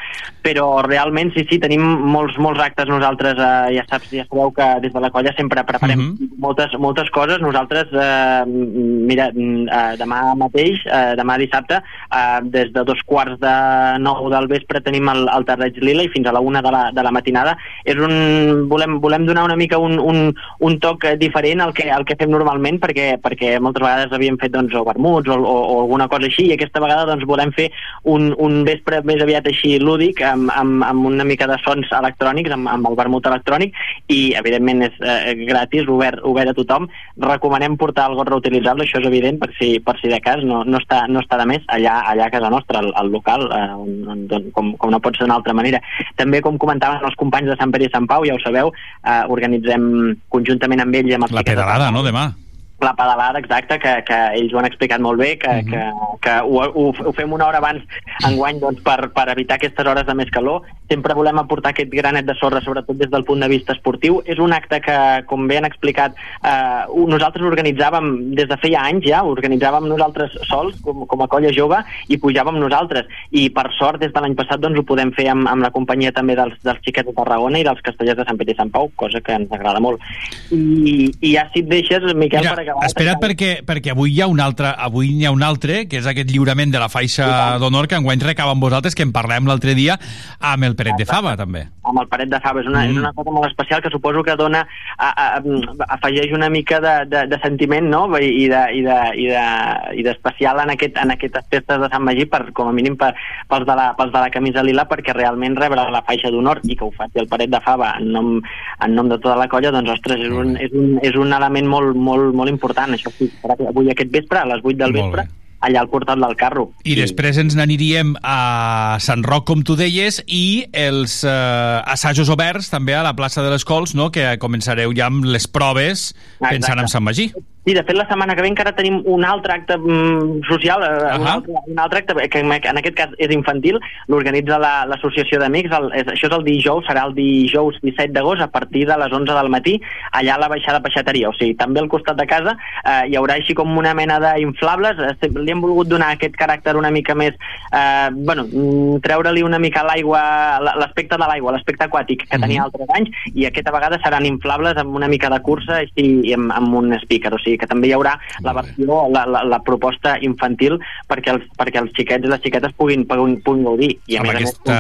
Però realment sí, sí, tenim molts, molts actes nosaltres, eh, ja saps, ja sabeu que des de la colla sempre preparem Mhm. moltes, moltes coses. Nosaltres, eh, mira, eh, demà mateix, eh, demà dissabte, eh, des de dos quarts de nou del vespre tenim el, el Terreig Lila i fins a la una de la, de la matinada. És un, volem, volem donar una mica un, un, un toc diferent al que, al que fem normalment perquè, perquè moltes vegades havíem fet doncs, o vermuts o, o, o alguna cosa així i aquesta vegada doncs, volem fer un, un vespre més aviat així lúdic amb, amb, amb una mica de sons electrònics, amb, amb el vermut electrònic i evidentment és eh, gratis, obert, obert a tothom. Recomanem portar el got reutilitzable, això és evident, per si, per si de cas no, no, està, no està de més allà, allà a casa nostra, al, al local, eh, on, on, on, com, com no pot ser d'una altra manera. També, com comentaven els companys de Sant Pere i Sant Pau, ja ho sabeu, eh, organitzem conjuntament amb ells amb els La pedalada, no, demà? La pedalada, exacte, que, que ells ho han explicat molt bé, que, que, que ho, ho, ho fem una hora abans enguany doncs, per, per evitar aquestes hores de més calor. Sempre volem aportar aquest granet de sorra, sobretot des del punt de vista esportiu. És un acte que, com bé han explicat, eh, nosaltres organitzàvem des de feia anys ja, organitzàvem nosaltres sols, com, com a colla jove, i pujàvem nosaltres. I per sort, des de l'any passat, doncs, ho podem fer amb, amb la companyia també dels, dels xiquets de Tarragona i dels castellers de Sant Pere i Sant Pau, cosa que ens agrada molt. I, i ja si et deixes, Miquel, Mira, per. Espera't perquè, perquè avui hi ha un altre, avui hi ha un altre, que és aquest lliurament de la faixa d'honor que enguany recava amb vosaltres, que en parlem l'altre dia amb el Peret de Fava, també. amb el paret de fava. És una, mm. és una cosa molt especial que suposo que dona, a, a, a, afegeix una mica de, de, de sentiment no? i de, i de, i de, i d'especial en, aquest, en aquestes festes de Sant Magí, per, com a mínim per, pels, de la, pels de la camisa lila, perquè realment rebre la faixa d'honor i que ho faci el paret de fava en nom, en nom de tota la colla, doncs, ostres, és un, és un, és un element molt, molt, molt important. Això sí, avui aquest vespre, a les 8 del vespre, allà al portal del carro. I després ens n'aniríem a Sant Roc, com tu deies, i els eh, assajos oberts també a la plaça de les Cols, no? que començareu ja amb les proves Ah, pensant exacte. en Sant Magí. Sí, de fet, la setmana que ve encara tenim un altre acte mm, social, uh un, Ahà. altre, un altre acte que en aquest cas és infantil, l'organitza la- l'Associació d'Amics, el, és, això és el dijous, serà el dijous 17 d'agost a partir de les 11 del matí, allà a la baixada peixateria, o sigui, també al costat de casa eh, hi haurà així com una mena d'inflables, eh, li hem volgut donar aquest caràcter una mica més, eh, bueno, mm, treure-li una mica l'aigua, l'aspecte de l'aigua, l'aspecte aquàtic que tenia altres anys, i aquesta vegada seran inflables amb una mica de cursa així, i amb, amb un speaker, o sigui que també hi haurà la versió, la, la, la proposta infantil perquè els, perquè els xiquets i les xiquetes puguin, puguin, puguin gaudir. I a amb més a més, aquesta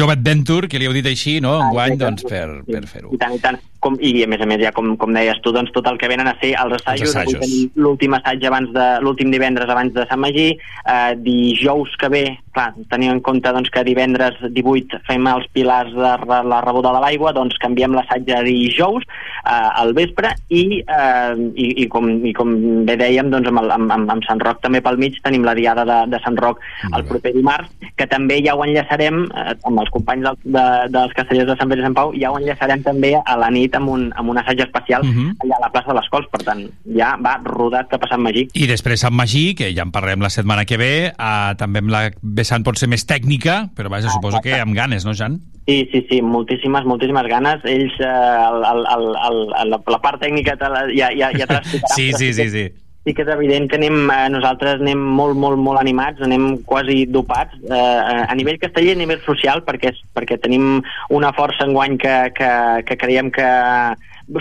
Jove Adventure, que li heu dit així, no? Enguany, doncs, per, per fer-ho. i tant, i tant. Com, I a més a més, ja com, com deies tu, doncs tot el que venen a ser els assajos. Els assajos. L'últim assaig abans de l'últim divendres abans de Sant Magí, eh, dijous que ve, clar, tenint en compte doncs, que divendres 18 fem els pilars de la rebuda de l'aigua, doncs canviem l'assaig a dijous eh, al vespre i, eh, i, i, com, i com bé dèiem, doncs amb, el, amb, amb, Sant Roc també pel mig tenim la diada de, de Sant Roc el proper dimarts, que també ja ho enllaçarem eh, amb els companys del, de, dels castellers de Sant Pere i Sant Pau, ja ho enllaçarem també a la nit amb un, amb un assaig especial Mhm. allà a la plaça de les Cols, per tant, ja va rodat cap a Sant Magí. I després Sant Magí, que ja en parlem la setmana que ve, eh, també amb la vessant pot ser més tècnica, però vaja, suposo que amb ganes, no, Jan? Sí, sí, sí, moltíssimes, moltíssimes ganes. Ells, eh, el, el, el, el, la, la part tècnica te la, ja, ja, ja te. Sí, sí, sí, sí. Sí que és evident que anem, eh, nosaltres anem molt, molt, molt animats, anem quasi dopats, eh, a nivell casteller i a nivell social, perquè, és, perquè tenim una força enguany que, que, que creiem que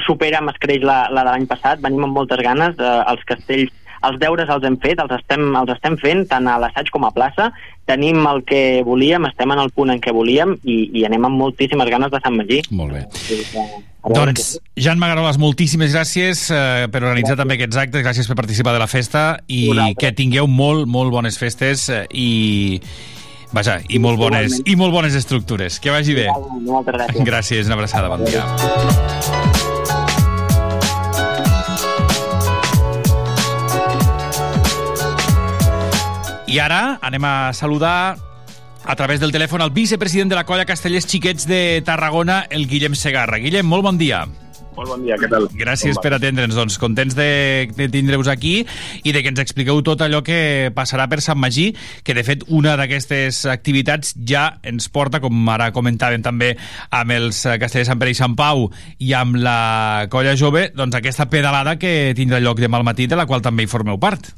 supera amb escreix la, la de l'any passat, venim amb moltes ganes, eh, els castells els deures els hem fet, els estem, els estem fent tant a l'assaig com a plaça, tenim el que volíem, estem en el punt en què volíem i, i anem amb moltíssimes ganes de Sant Magí. Molt bé. Doncs... Doncs, Jan Magaroles, moltíssimes gràcies eh, per organitzar també aquests actes, gràcies per participar de la festa i Vosaltres. que tingueu molt, molt bones festes eh, i... Vaja, i molt bones, i molt bones estructures. Que vagi bé. Moltes gràcies. Gràcies, una abraçada, bon dia. I ara anem a saludar a través del telèfon el vicepresident de la colla Castellers Xiquets de Tarragona, el Guillem Segarra. Guillem, molt bon dia. Molt bon dia, què tal? Gràcies per atendre'ns, doncs contents de, de tindre-vos aquí i de que ens expliqueu tot allò que passarà per Sant Magí, que de fet una d'aquestes activitats ja ens porta, com ara comentàvem també amb els castellers Sant Pere i Sant Pau i amb la colla jove, doncs aquesta pedalada que tindrà lloc demà al matí, de la qual també hi formeu part.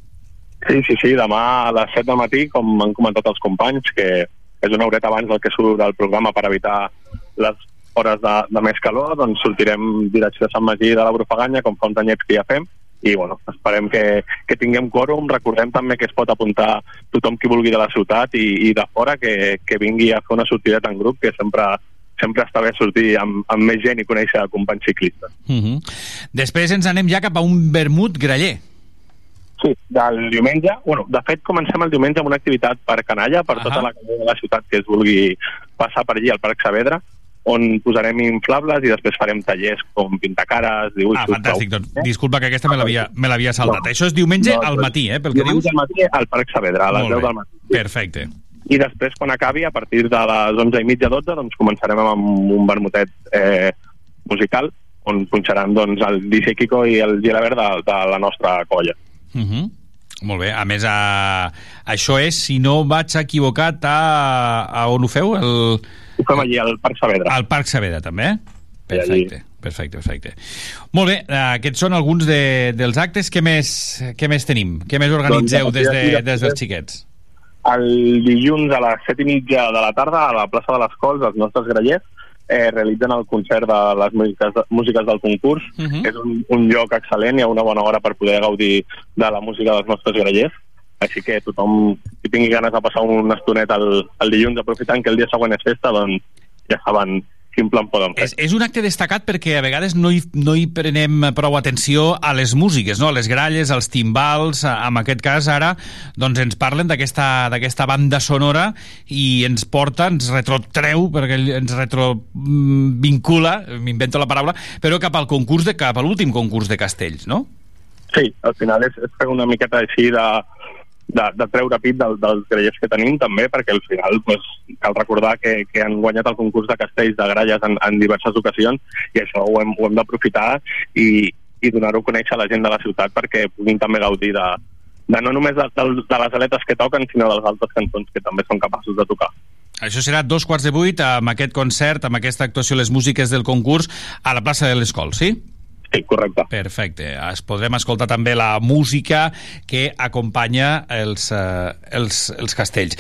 Sí, sí, sí, demà a les 7 del matí, com han comentat els companys, que és una horeta abans del que surt del programa per evitar les hores de, de més calor, doncs sortirem direcció de Sant Magí de la Brufaganya, com fa uns anyets que ja fem, i bueno, esperem que, que tinguem quòrum. Recordem també que es pot apuntar tothom qui vulgui de la ciutat i, i de fora que, que vingui a fer una sortideta en grup, que sempre sempre està bé sortir amb, amb més gent i conèixer companys ciclistes. Uh -huh. Després ens anem ja cap a un vermut graller. Sí, del diumenge, bueno, de fet comencem el diumenge amb una activitat per canalla, per uh -huh. tota la de la ciutat que es vulgui passar per allí al Parc Saavedra, on posarem inflables i després farem tallers com pintacares, dibuixos... Ah, fantàstic, doncs disculpa que aquesta me l'havia saltat. No. Això és diumenge No, al doncs, matí, eh, pel que diumenge dius? al matí al Parc Saavedra, a les Molt 10 bé. del matí. Perfecte. I després, quan acabi, a partir de les 11 i mitja, 12, doncs començarem amb un vermutet eh, musical, on punxaran doncs, el DJ Kiko i el Gilabert de, de la nostra colla. Uh -huh. Molt bé. A més, a... això és, si no vaig equivocat, a, a on ho feu? El... Ho fem allí, al Parc Saavedra. Al Parc Saavedra, també? Perfecte, perfecte, perfecte. Molt bé, eh, aquests són alguns de, dels actes. Què més, què més tenim? Què més organitzeu Doncs, des, de, des dels xiquets? El dilluns a les set i mitja de la tarda a la plaça de les Cols, els nostres grallers eh, realitzen el concert de les músiques, de, músiques del concurs. Uh -huh. És un, un lloc excel·lent, hi ha una bona hora per poder gaudir de la música dels nostres grallers. Així que tothom qui tingui ganes de passar una estoneta el, el dilluns aprofitant que el dia següent és festa, doncs ja saben quin plan poden fer. És, és un acte destacat perquè a vegades no hi, no hi prenem prou atenció a les músiques, no? a les gralles, als timbals, en aquest cas ara doncs ens parlen d'aquesta d'aquesta banda sonora i ens porta, ens retrotreu, perquè ens retrovincula, m'invento la paraula, però cap al concurs de cap a l'últim concurs de castells, no? Sí, al final és, és fer una miqueta així de, de, de treure pit del, dels grellers que tenim també, perquè al final pues, cal recordar que, que han guanyat el concurs de castells de gralles en, en diverses ocasions i això ho hem, ho hem d'aprofitar i, i donar-ho a conèixer a la gent de la ciutat perquè puguin també gaudir de, de no només de, de, de les aletes que toquen, sinó de les altres cançons que també són capaços de tocar. Això serà dos quarts de vuit amb aquest concert, amb aquesta actuació, les músiques del concurs a la plaça de l'Escol, sí? Sí, correcte. Perfecte. Es podrem escoltar també la música que acompanya els, eh, els, els castells.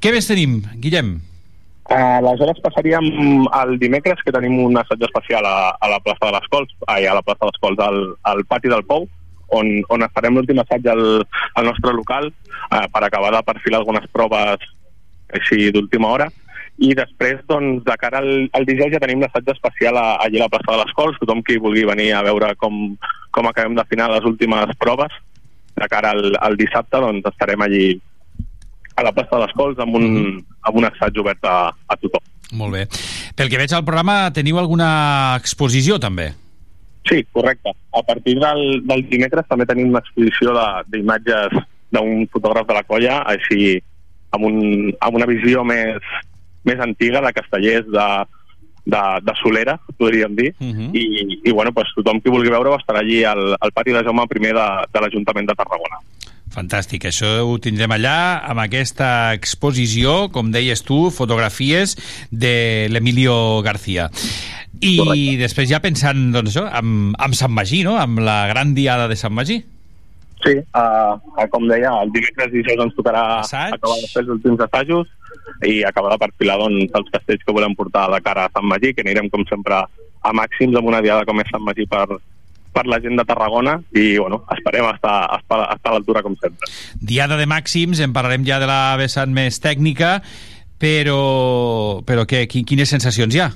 Què més tenim, Guillem? Aleshores passaríem el dimecres que tenim un assaig especial a, a la plaça de les Cols, ai, a la plaça de les Cols, al, al pati del Pou, on, on farem l'últim assaig al, al nostre local eh, per acabar de perfilar algunes proves així d'última hora i després, doncs, de cara al, al dijous ja tenim l'assaig especial a, allà a la plaça de les Cols, tothom qui vulgui venir a veure com, com acabem d'afinar les últimes proves de cara al, al dissabte, doncs estarem allí a la plaça de les Cols amb un, amb un assaig obert a, a tothom. Molt bé. Pel que veig al programa, teniu alguna exposició, també? Sí, correcte. A partir del, del dimecres també tenim una exposició de- d'imatges d'un fotògraf de la colla, així amb, un, amb una visió més, més antiga de castellers de, de, de Solera, podríem dir, Uh -huh. i, i bueno, pues, tothom qui vulgui veure-ho estarà allí al, al pati de Jaume I de, de l'Ajuntament de Tarragona. Fantàstic, això ho tindrem allà amb aquesta exposició, com deies tu, fotografies de l'Emilio García. I Correcte. després ja pensant, doncs això, amb, amb Sant Magí, no?, amb la gran diada de Sant Magí. Sí, uh, com deia, el dimecres i dijous ens tocarà Assaig. acabar de fer els últims assajos i acabar de perfilar doncs, els castells que volem portar de cara a Sant Magí, que anirem com sempre a màxims amb una diada com és Sant Magí per, per la gent de Tarragona i bueno, esperem estar, estar, estar a l'altura com sempre. Diada de màxims, en parlarem ja de la vessant més tècnica, però, però què, qui- quines sensacions hi ha?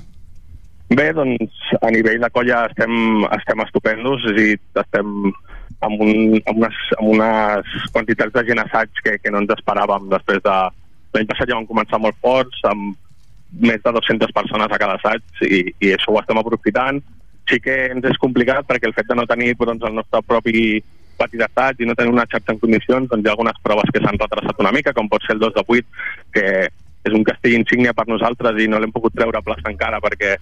Bé, doncs a nivell de colla estem, estem estupendos, dir, estem amb, un, amb, unes, amb unes quantitats de gent assaig que, que no ens esperàvem després de... L'any passat ja vam començar molt forts, amb més de 200 persones a cada assaig, i, i això ho estem aprofitant. Sí que ens és complicat perquè el fet de no tenir doncs, el nostre propi pati d'assaig i no tenir una xarxa en condicions, doncs hi ha algunes proves que s'han retrasat una mica, com pot ser el 2 de 8, que és un castell insígnia per nosaltres i no l'hem pogut treure a plaça encara perquè,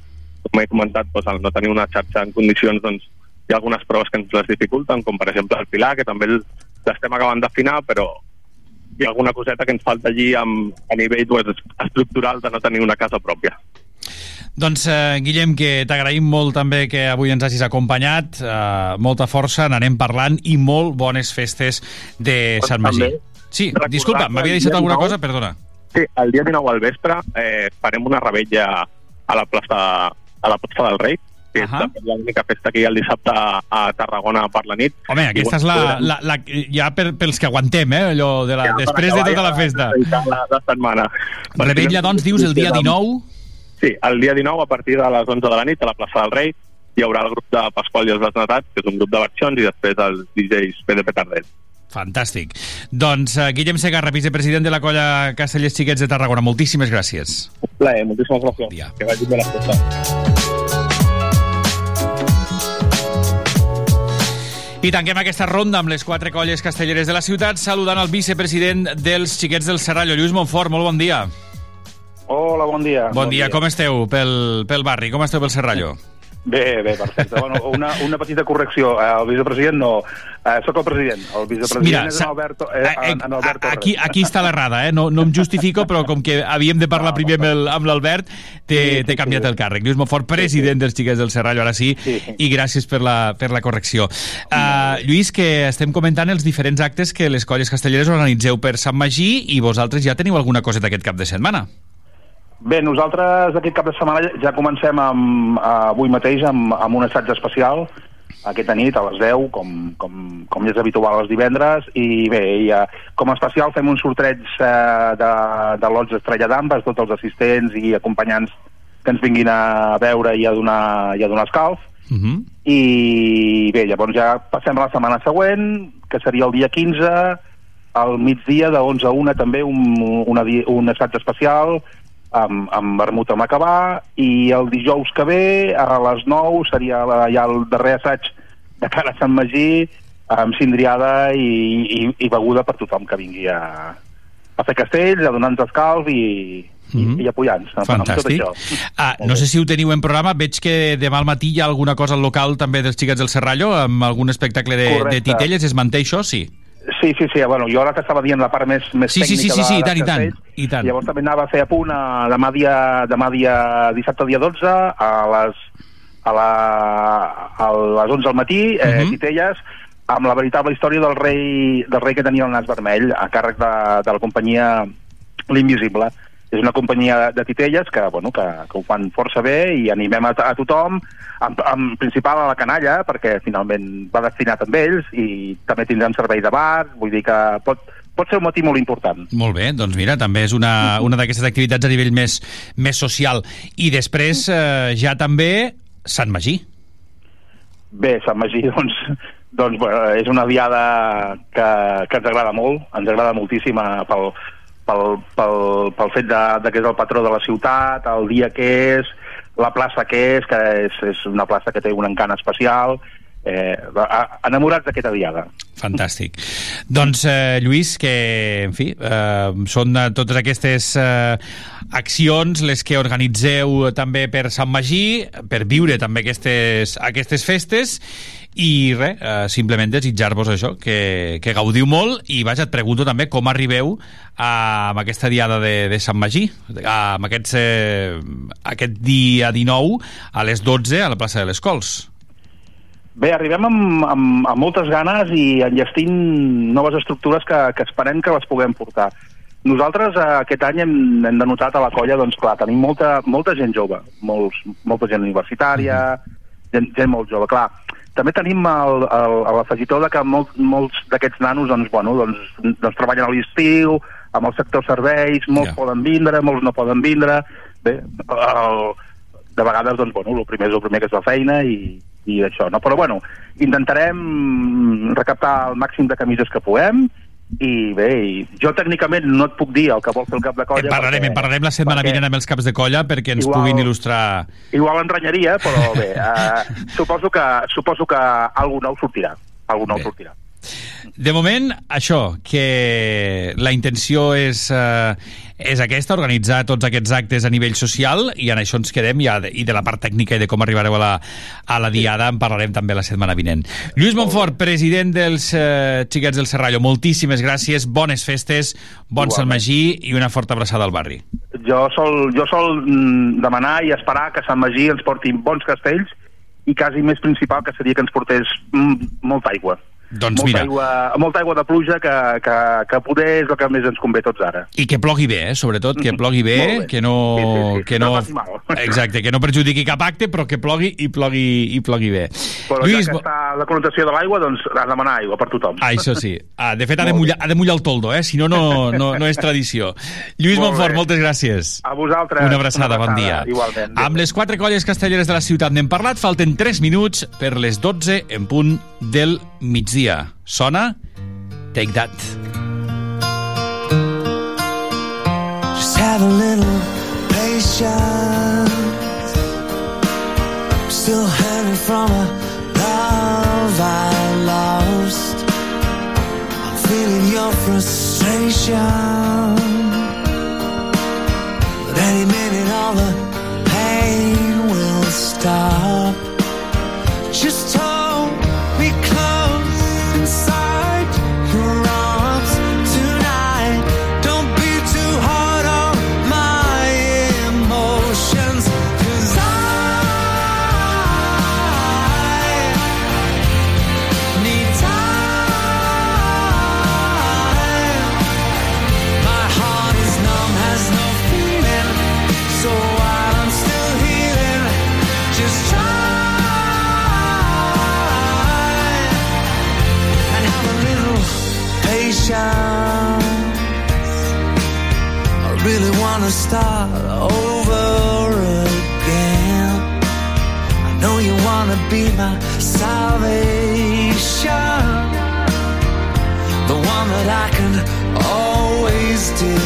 com he comentat, doncs, al no tenir una xarxa en condicions, doncs, hi ha algunes proves que ens les dificulten, com per exemple el Pilar, que també l'estem acabant d'afinar, però hi ha alguna coseta que ens falta allí amb, a nivell pues, estructural de no tenir una casa pròpia. Doncs, eh, Guillem, que t'agraïm molt també que avui ens hagis acompanyat. Eh, molta força, n'anem parlant i molt bones festes de Sant Magí. Sí, disculpa, m'havia deixat alguna 19 cosa? Perdona. Sí, el dia 19 al vespre eh, farem una rebella a la plaça, a la plaça del Rei, és Ahà. la- l'única festa que hi ha el dissabte a Tarragona per la nit. Home, aquesta és la, la, la, ja per, pels que aguantem, eh, allò de la, Ja, després de tota ja la festa. La, la setmana. Rebella, doncs, dius, el dia 19? Sí, el dia 19, a partir de les 11 de la nit, a la plaça del Rei, hi haurà el grup de Pasqual i els Desnatats, que és un grup de versions, i després els DJs PDP Tardet. Fantàstic. Doncs, uh, Guillem Segarra, vicepresident de la colla Castellers Xiquets de Tarragona, moltíssimes gràcies. Un plaer, moltíssimes gràcies. Que vagi bé la festa. I tanquem aquesta ronda amb les quatre colles castelleres de la ciutat, saludant el vicepresident dels Xiquets del Serrallo, Lluís Montfort. Molt bon dia. Hola, bon dia. Bon, dia. com esteu pel, pel barri? Com esteu pel Serrallo? Bé, bé, perfecte. Bueno, una, una petita correcció. Eh, El vicepresident no. Eh, soc el president. El vicepresident Mira, és en Alberto, eh, en, en Albert Torres. Aquí, aquí està l'errada, eh? No, no em justifico, però com que havíem de parlar primer amb el- amb l'Albert, t'he t'he canviat el càrrec. Lluís Montfort, president dels Xiquets del Serrallo, ara sí, i gràcies per la, per la correcció. Uh, Lluís, que estem comentant els diferents actes que les colles castelleres organitzeu per Sant Magí i vosaltres ja teniu alguna coseta aquest cap de setmana. Bé, nosaltres aquest cap de setmana ja comencem amb, eh, avui mateix amb, amb un assaig especial aquesta nit a les 10, com, com, com ja és habitual els divendres, i bé, i, eh, com a especial fem un sorteig eh, de, de lots Estrella d'Ambes, tots els assistents i acompanyants que ens vinguin a veure i a donar, i a donar escalf. Uh -huh. I bé, llavors ja passem a la setmana següent, que seria el dia 15, al migdia de 11 a 1 també un, una, un assaig especial amb, amb vermut amb acabar i el dijous que ve a les 9 seria la, ja el darrer assaig de cara a Sant Magí amb cindriada i, i, i beguda per tothom que vingui a, a fer castells, a donar-nos escalf i, i, i apoyar-nos amb, amb tot Fantàstic. això. Ah, no sé si ho teniu en programa, veig que demà al matí hi ha alguna cosa al local també dels Xiquets del Serrallo, amb algun espectacle de, de Correcte. titelles, es manté això? Sí. Sí, sí, sí, bueno, jo ara que estava dient la part més, més Sí, sí, sí, tècnica sí, sí, de, i tant, i tant, i tant. Llavors també anava a fer a punt a, demà, dia, demà dia dissabte dia 12 a les, a, la, a les 11 del matí, eh, Mhm. Titelles, amb la veritable història del rei, del rei que tenia el nas vermell a càrrec de, de la companyia L'Invisible. És una companyia de, de titelles que, bueno, que, que ho fan força bé i animem a, a tothom, en, en principal a la canalla, perquè finalment va destinat amb ells i també tindran servei de bar, vull dir que pot, pot ser un matí molt important. Molt bé, doncs mira, també és una, una d'aquestes activitats a nivell més, més social. I després eh, ja també Sant Magí. Bé, Sant Magí, doncs, doncs bueno, és una diada que, que ens agrada molt, ens agrada moltíssim eh, pel, pel, pel, pel fet de, de que és el patró de la ciutat, el dia que és, la plaça que és, que és, és una plaça que té un encant especial, eh, enamorats d'aquesta diada. Fantàstic. Doncs, eh, Lluís, que, en fi, eh, són eh, totes aquestes eh, accions les que organitzeu també per Sant Magí, per viure també aquestes, aquestes festes, i res, eh, simplement desitjar-vos això, que, que gaudiu molt, i vaja, et pregunto també com arribeu a, amb aquesta diada de, de Sant Magí, a, amb aquests, eh, aquest dia 19 a les 12 a la plaça de les Cols. Bé, arribem amb, amb, amb moltes ganes i enllestint noves estructures que, que esperem que les puguem portar. Nosaltres eh, aquest any hem, hem denotat a la colla, doncs clar, tenim molta, molta gent jove, molts, molta gent universitària, gent, gent molt jove, clar. També tenim l'afegitó de que molt, molts d'aquests nanos doncs, bueno, doncs, doncs treballen a l'estiu, amb el sector serveis, molts Ja. poden vindre, molts no poden vindre. Bé, el, de vegades, doncs, bueno, el primer és el primer que és la feina i, i això, no? Però, bueno, intentarem recaptar el màxim de camises que puguem i bé, i jo tècnicament no et puc dir el que vol fer el cap de colla En parlarem, perquè- en parlarem la setmana perquè vinent amb els caps de colla perquè ens Igual- puguin il·lustrar... Igual em renyaria, però bé, eh, suposo, que, suposo que algú nou sortirà. Algú nou sortirà. De moment, això, que la intenció és, eh, és aquesta, organitzar tots aquests actes a nivell social, i en això ens quedem, ja, i de la part tècnica i de com arribareu a la, a la diada en parlarem també la setmana vinent. Lluís Montfort, president dels eh, Xiquets del Serrallo, moltíssimes gràcies, bones festes, bon Sant Magí i una forta abraçada al barri. Jo sol, jo sol mm, demanar i esperar que Sant Magí ens porti bons castells i quasi més principal que seria que ens portés mm, molta aigua. Doncs molta, mira. aigua, molta aigua de pluja que, que, que poder és el que més ens convé tots ara. I que plogui bé, eh? sobretot, que plogui bé, bé. que no... Sí, sí, sí. Que no, No exacte, que no perjudiqui cap acte, però que plogui i plogui, i plogui bé. Però Lluís, ja que està la connotació de l'aigua, doncs a demanar aigua per tothom. Ah, això sí. Ah, de fet, ha de, mullar, ha de mullar el toldo, eh? si no, no, no, no és tradició. Lluís Molt Montfort, bé. moltes gràcies. A vosaltres. Una abraçada, bon dia. Igualment. Amb les quatre colles castelleres de la ciutat n'hem parlat, falten 3 minuts per les 12 en punt del migdia. Sona? Take That. Just have a little patience. Still hurting from a love I lost. I'm feeling your frustration. But any minute, all the pain will stop. Just hold to start over again. I know you want to be my salvation, the one that I can always depend.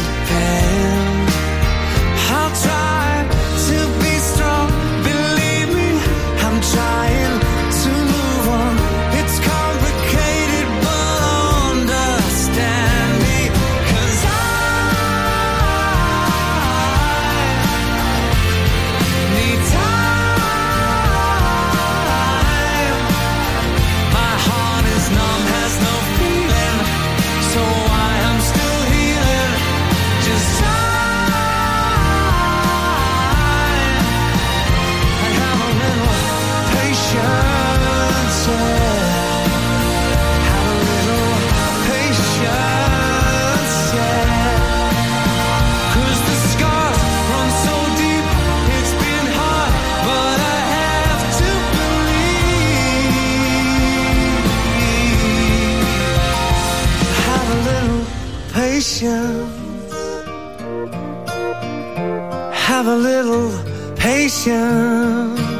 Patience. Have a little patience.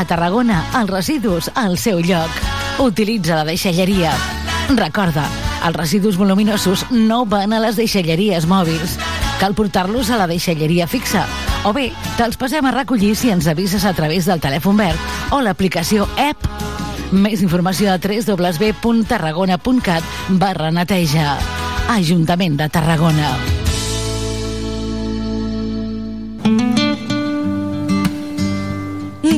A Tarragona, els residus al seu lloc. Utilitza la deixalleria. Recorda, els residus voluminosos no van a les deixalleries mòbils. Cal portar-los a la deixalleria fixa. O bé, te'ls passem a recollir si ens avises a través del telèfon verd o l'aplicació app. Més informació a www.tarragona.cat barra neteja. Ajuntament de Tarragona.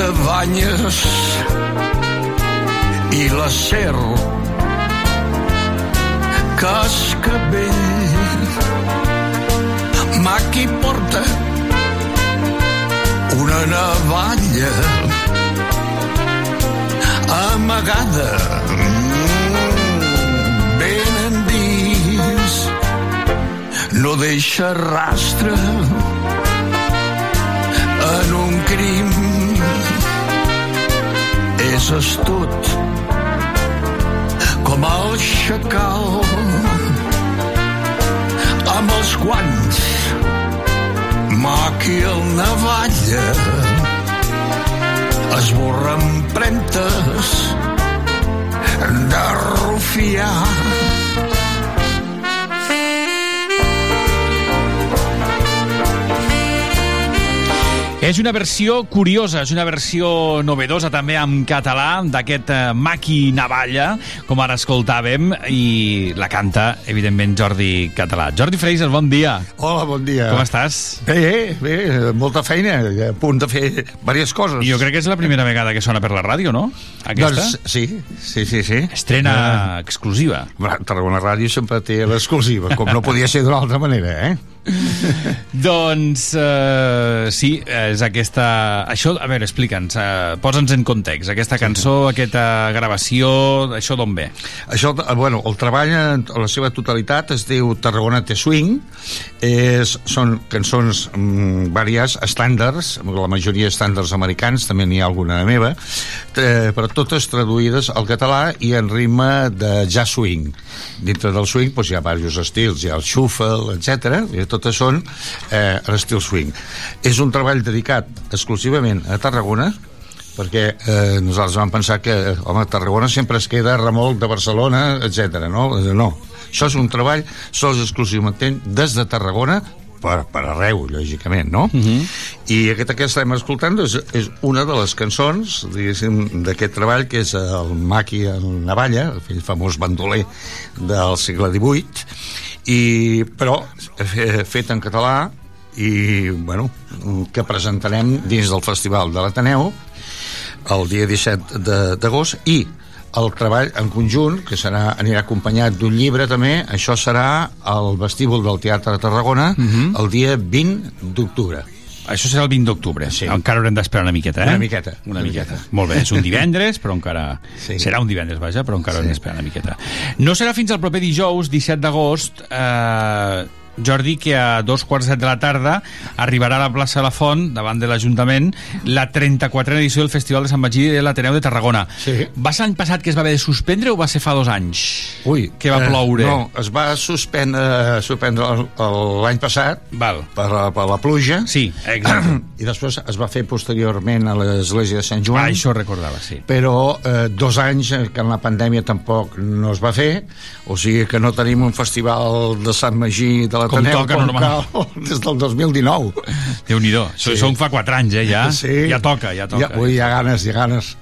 Porta banyes i la serp cascabell Maqui porta una navalla amagada. Ben endins no deixa rastre en un crim és astut com el xacal amb els guants maqui el navalla esborra empremtes de rufià És una versió curiosa, és una versió novedosa també en català d'aquest eh, Maqui Navalla, com ara escoltàvem, i la canta, evidentment, Jordi Català. Jordi Freises, bon dia. Hola, bon dia. Com estàs? Bé, bé, molta feina, a punt de fer diverses coses. Jo crec que és la primera vegada que sona per la ràdio, no? Aquesta? Doncs sí, sí, sí. sí. Estrena exclusiva. Tarragona Ràdio sempre té l'exclusiva, com no podia ser d'una altra manera, eh? doncs uh, sí, és aquesta... Això, a veure, explica'ns, uh, posa'ns en context. Aquesta cançó, aquesta gravació, això d'on ve? Això, eh, bueno, el treball en la seva totalitat es diu Tarragona Te Swing. És, són cançons mm, vàries, estàndards, la majoria estàndards americans, també n'hi ha alguna meva, eh, però totes traduïdes al català i en ritme de jazz swing. Dintre del swing doncs, hi ha diversos estils, hi ha el shuffle, etc. i totes són eh, en estil swing. És un treball dedicat exclusivament a Tarragona, perquè eh, nosaltres vam pensar que home, Tarragona sempre es queda a remolc de Barcelona, etc. no? No, això és un treball sols exclusivament des de Tarragona per, per arreu, lògicament, no? Mhm. I aquesta que estem escoltant és, és una de les cançons, diguéssim, d'aquest treball, que és el Maqui en Navalla, el fill famós bandoler del segle XVIII, i, però fe- fet en català i, bueno, que presentarem dins del Festival de l'Ateneu el dia 17 de- d'agost i el treball en conjunt, que serà, anirà acompanyat d'un llibre també, això serà al vestíbul del Teatre de Tarragona Mhm. el dia 20 d'octubre. Això serà el 20 d'octubre. Sí. Encara haurem d'esperar una miqueta, eh? Una miqueta. Una miqueta. Molt bé, és un divendres, però encara... Sí. Serà un divendres, vaja, però encara sí. haurem d'esperar una miqueta. No serà fins al proper dijous, 17 d'agost, eh, Jordi, que a dos quarts de la tarda arribarà a la plaça de la Font, davant de l'Ajuntament, la 34a edició del Festival de Sant Magí de l'Ateneu de Tarragona. Sí. Va ser l'any passat que es va haver de suspendre o va ser fa dos anys? Ui, Que va eh, ploure. no, es va suspendre, suspendre el- l'any passat Val. per, la- per la pluja. Sí, exacte. I després es va fer posteriorment a l'església de Sant Joan. Ah, això recordava, sí. Però eh, dos anys eh, que en la pandèmia tampoc no es va fer, o sigui que no tenim un festival de Sant Magí de l'Ateneu Com toca, normal. cal des del 2019. Déu-n'hi-do. Això Sí. fa quatre anys, eh, ja. Sí. Ja toca, ja toca. Ja, ui, hi ha ganes, hi ha ganes.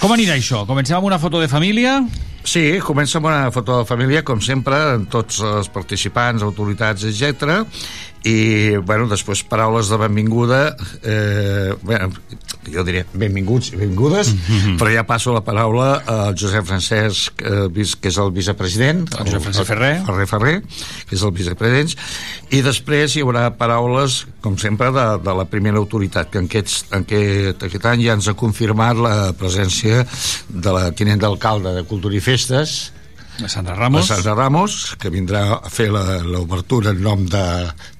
Com anirà això? Comencem amb una foto de família? Sí, comença amb una foto de família, com sempre, amb tots els participants, autoritats, etc. I, bueno, després paraules de benvinguda, eh, bueno, jo diria benvinguts i benvingudes, però ja passo la paraula al Josep Francesc, eh, que és el vicepresident, El Josep Francesc Ferrer. Ferrer Ferrer, que és el vicepresident, i després hi haurà paraules, com sempre, de, de la primera autoritat, que en aquest, en aquest, aquest any ja ens ha confirmat la presència de la tinent d'alcalde de Cultura i Festes, de Sandra Ramos. de Sandra Ramos, que vindrà a fer la- l'obertura en nom de,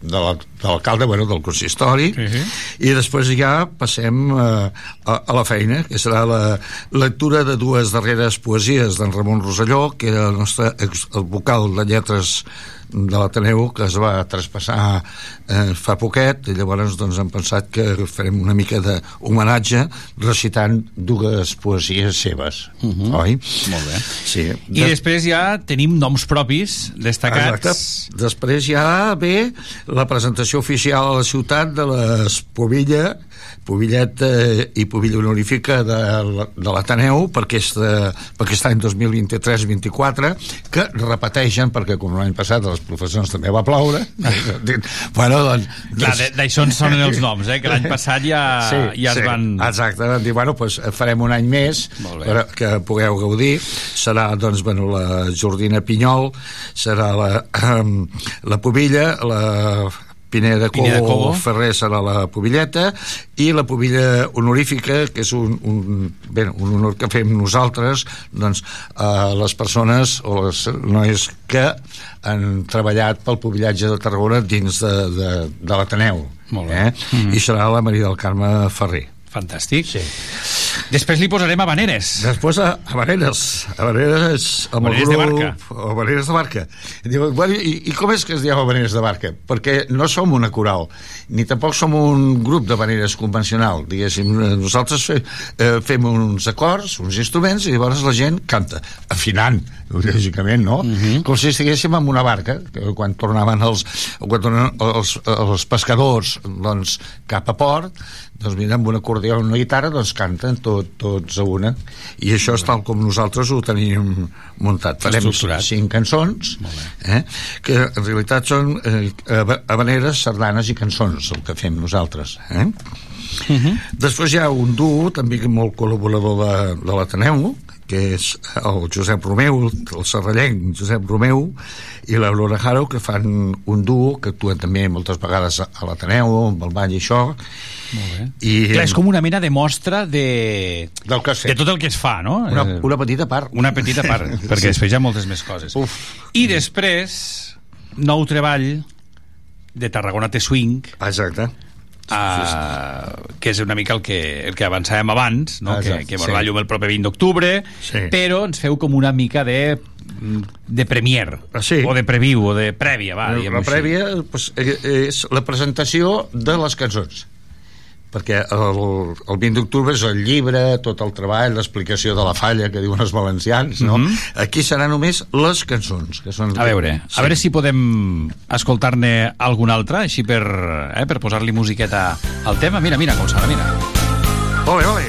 de la- de l'alcalde, bueno, del consistori, Sí, sí. i després ja passem eh, a, a la feina, que serà la lectura de dues darreres poesies d'en Ramon Roselló, que era el nostre ex, el vocal de lletres de l'Ateneu que es va traspassar eh, fa poquet i llavors doncs, hem pensat que farem una mica d'homenatge recitant dues poesies seves uh Mhm. -huh. oi? Molt bé. Sí. I després ja tenim noms propis destacats. Exacte. Després ja ve la presentació oficial a la ciutat de l'Espovilla, Pobillet eh, i Pobilla Honorífica de, de l'Ateneu per, aquesta, per aquest any 2023-24 que repeteixen perquè com l'any passat les professors també va ploure bueno, doncs, Clar, de- d'això en sonen els noms, eh, que l'any passat ja, ja es van... Exacte, van dir, bueno, doncs farem un any més Molt bé. per, que pugueu gaudir. Serà, doncs, bueno, la Jordina Pinyol, serà la, la Pobilla, la Pineda Cobo, Pineda Cobo. Ferrer serà la Pobilleta i la Pobilla honorífica que és un, un, bé, un honor que fem nosaltres doncs, a les persones o les noies que han treballat pel pobillatge de Tarragona dins de, de, de l'Ateneu eh? Mhm. i serà la Maria del Carme Ferrer Fantàstic. Sí. Després li posarem habaneres. Després a Habaneres, Habaneres amb Habaneres el de grup, barca. Habaneres de barca. Diu, bueno, i, I com és que es diu Habaneres de barca? Perquè no som una coral, ni tampoc som un grup d'habaneres convencional, diguéssim. Nosaltres fe, eh, fem uns acords, uns instruments, i llavors la gent canta, afinant, lògicament, no? Uh -huh. Com si estiguéssim en una barca, que quan tornaven els, quan tornaven els, els pescadors doncs, cap a port, doncs mira, amb un acordió i una guitarra doncs canten tot, tots a una. I això és tal com nosaltres ho tenim muntat. Farem cinc cançons eh, que en realitat són eh, haba- habaneres, sardanes i cançons el que fem nosaltres eh? Després hi ha un duo, també molt col·laborador de, de l'Ateneu, que és el Josep Romeu, el serrallenc Josep Romeu, i l'Aurora Haro, que fan un duo, que actuen també moltes vegades a l'Ateneu, amb el ball i això. Molt bé. I, Clar, és com una mena de mostra de... Del que de tot el que es fa, no? Una, Eh, una petita part. Una petita part, perquè Sí. després hi ha moltes més coses. Uf. I després, nou treball de Tarragona Té Swing, Exacte. Uh, que és una mica el que, el que avançàvem abans, no? Exacte, que, que veurà sí. llum el proper 20 d'octubre, Sí. però ens feu com una mica de de premier, Ah, sí. o de preview, o de prèvia, va, la, la així. prèvia pues, eh, és la presentació de les cançons perquè el, el 20 d'octubre és el llibre, tot el treball, l'explicació de la falla que diuen els valencians, no? Mhm. Aquí serà només les cançons, que són... A veure, a veure si podem escoltar-ne algun altre, així per, eh, per posar-li musiqueta al tema. Mira, mira com sona, mira. Ole, ole.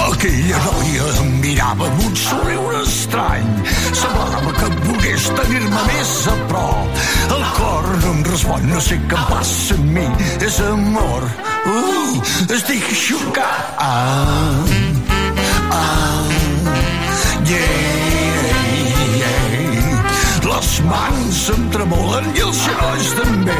Aquella noia em mirava amb un somriure estrany. Semblava volgués tenir-me més a prop. El cor no em respon, no sé què passa en mi. És amor. Uh, estic xocat. Ah, ah, yeah. Les mans em tremolen i els genolls també.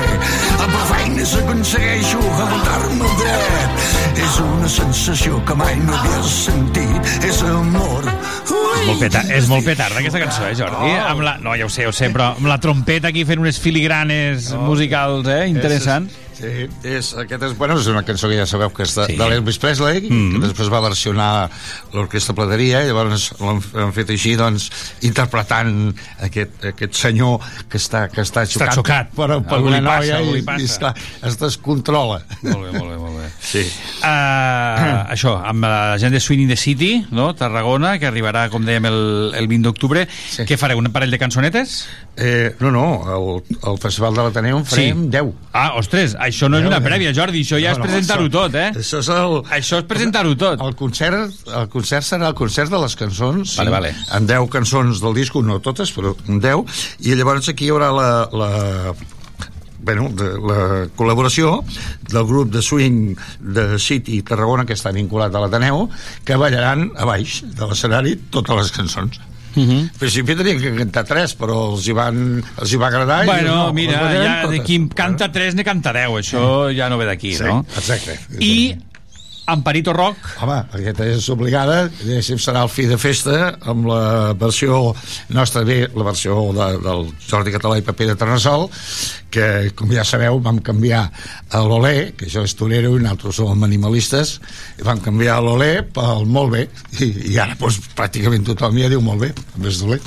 Amb la feina aconsegueixo aguantar-me dret. És una sensació que mai no havia sentit. És amor. Ui. Molt peta, és molt petarda aquesta cançó, eh, Jordi? Oh. Amb la, no, ja ho sé, ho sé, però amb la trompeta aquí fent unes filigranes musicals, eh, interessants. Sí, és, aquest és, bueno, és una cançó que ja sabeu que és de, Sí. de l'Elvis Presley, Mm. que després va versionar l'Orquestra Plateria, i llavors l'han fet així, doncs, interpretant aquest, aquest senyor que està, que està xocat, xocat. per, per Algú una passa, noia i, passa. i esclar, es descontrola. Molt bé, molt bé, molt bé. Sí. Uh, això, amb la gent de in the City, no? Tarragona, que arribarà, com dèiem, el, el 20 d'octubre. Sí. Què fareu, un parell de cançonetes? Eh, no, no, el, el Festival de l'Ateneu en farem Sí. 10. Ah, ostres, això no és Deu, una prèvia, Jordi, això ja No, és presentar-ho tot, eh? Això és el... Això és presentar-ho tot. El concert, el concert serà el concert de les cançons. Vale, vale. En 10 cançons del disco, no totes, però en 10. I llavors aquí hi haurà la, la bueno, de, la col·laboració del grup de swing de City Tarragona que està vinculat a l'Ateneu que ballaran a baix de l'escenari totes les cançons Uh -huh. En principi tenien que cantar tres, però els hi, van, els hi va agradar. i Bueno, no, mira, ja de qui canta 3 ne canta 10, això ja no ve d'aquí, Sí, no? exacte. I Amparito Rock, Home, aquesta és obligada, serà el fi de festa amb la versió nostra bé, la versió de, del Jordi Català i Paper de Terrassol, que, com ja sabeu, vam canviar a l'Olé, que això és torero i nosaltres som animalistes, i vam canviar a l'Olé pel molt bé, i, i ara doncs, pràcticament tothom ja diu molt bé, en vez d'Olé.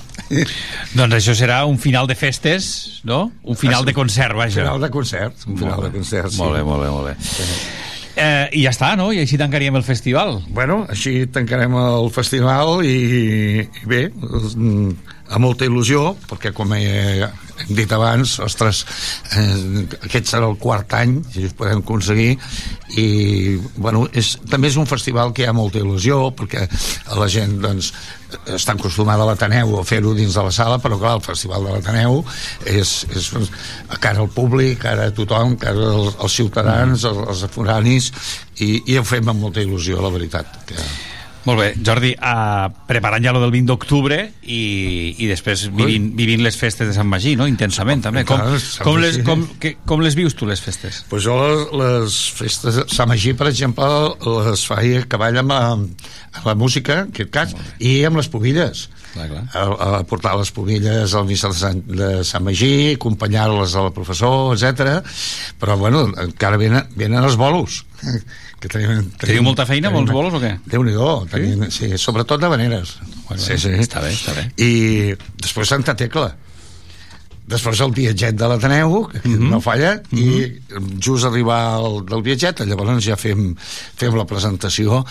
doncs això serà un final de festes, no? Un final de concert, vaja. Final de concert, un final de concert, sí. Molt bé, molt bé, molt bé. Eh, I ja està, no? I així tancaríem el festival. Bueno, així tancarem el festival i, i bé, mm, amb molta il·lusió, perquè com he, hem dit abans, ostres, eh, aquest serà el quart any, si ho podem aconseguir, i bueno, és, també és un festival que hi ha molta il·lusió, perquè la gent doncs, està acostumada a l'Ateneu a fer-ho dins de la sala, però clar, el festival de l'Ateneu és, és a cara al públic, cara a tothom, cara als, als ciutadans, als, als aforanis, i, i ho fem amb molta il·lusió, la veritat. Que... Molt bé, Jordi, uh, preparant ja lo del 20 d'octubre i, i després vivint, vivint les festes de Sant Magí, no? Intensament, també. Com, com, les, com, que, com les vius tu, les festes? Pues jo les, les festes de Sant Magí, per exemple, les faig a cavall amb la, amb la música, en aquest cas, i amb les pobilles. Clar, clar. A, a portar les pobilles al missa de Sant, de Sant Magí, acompanyar-les al professor, etc. Però, bueno, encara venen, venen els bolos. Que tenim, Teniu molta feina, molts bolos o què? Déu-n'hi-do, tenim, sí? sí, sobretot de veneres. Bueno, sí, sí. Està bé, està bé. I després Santa Tecla després el viatget de l'Ateneu que mm -hmm. no falla i just arribar al, del viatget llavors ja fem, fem la presentació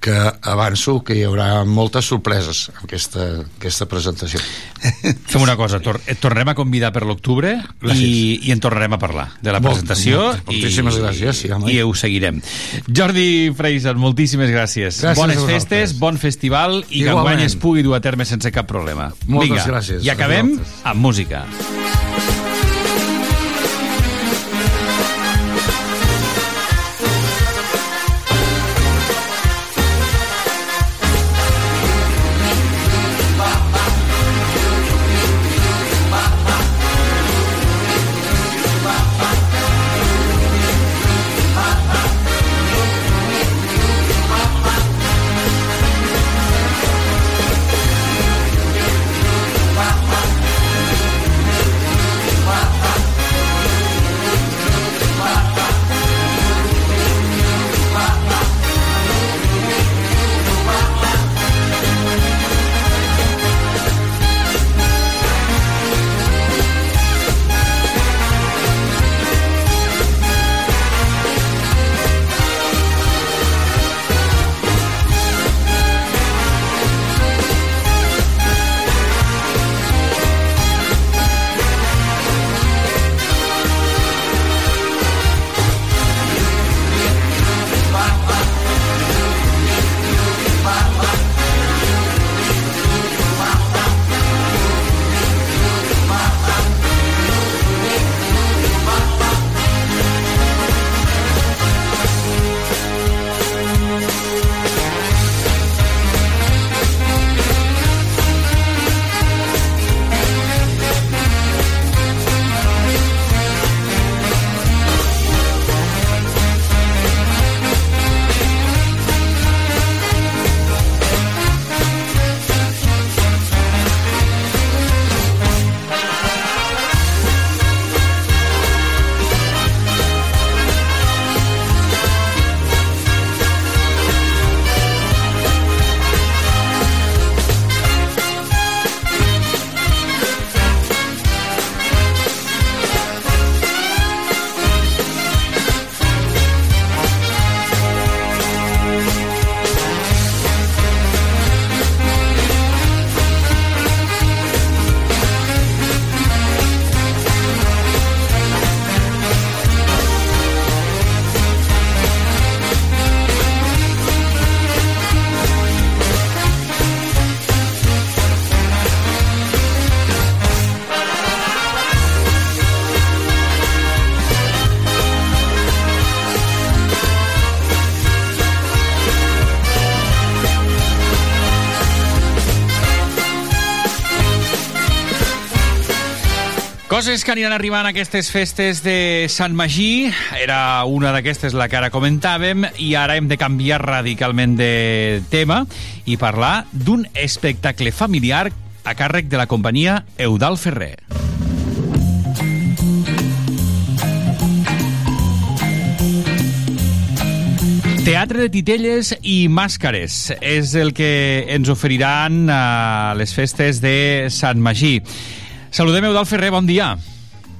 que avanço que hi haurà moltes sorpreses en aquesta, aquesta presentació Fem una cosa, tor et tornarem a convidar per l'octubre i, i en tornarem a parlar de la Molt- presentació molt- moltíssimes i, gràcies, sí, home. i ho seguirem. Jordi Freiser, moltíssimes gràcies. Gràcies Bones festes, bon festival i que Igualment. enguany es pugui dur a terme sense cap problema. Moltes Vinga, gràcies I acabem amb música. Coses que aniran arribant a aquestes festes de Sant Magí. Era una d'aquestes la que ara comentàvem i ara hem de canviar radicalment de tema i parlar d'un espectacle familiar a càrrec de la companyia Eudal Ferrer. Teatre de titelles i màscares és el que ens oferiran a les festes de Sant Magí. Saludem Eudal Ferrer, bon dia.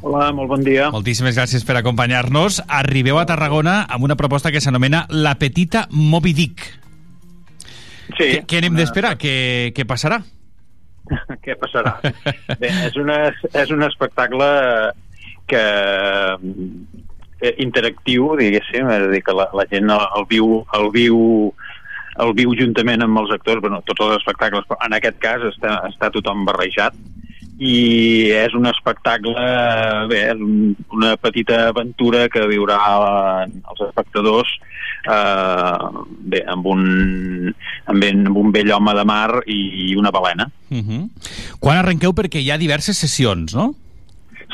Hola, molt bon dia. Moltíssimes gràcies per acompanyar-nos. Arribeu a Tarragona amb una proposta que s'anomena La Petita Moby Dick. Sí. Què, què anem d'esperar? Què, què passarà? Què passarà? Bé, és, una, és un espectacle que eh, interactiu, diguéssim, és a dir, que la, la gent el, el viu, el viu el viu juntament amb els actors, bueno, tots els espectacles, però en aquest cas està, està tothom barrejat i és un espectacle bé, és un, una petita aventura que viurà els espectadors eh, bé, amb, un, amb, amb un vell home de mar i una balena. Uh -huh. Quan arrenqueu? Perquè hi ha diverses sessions, no?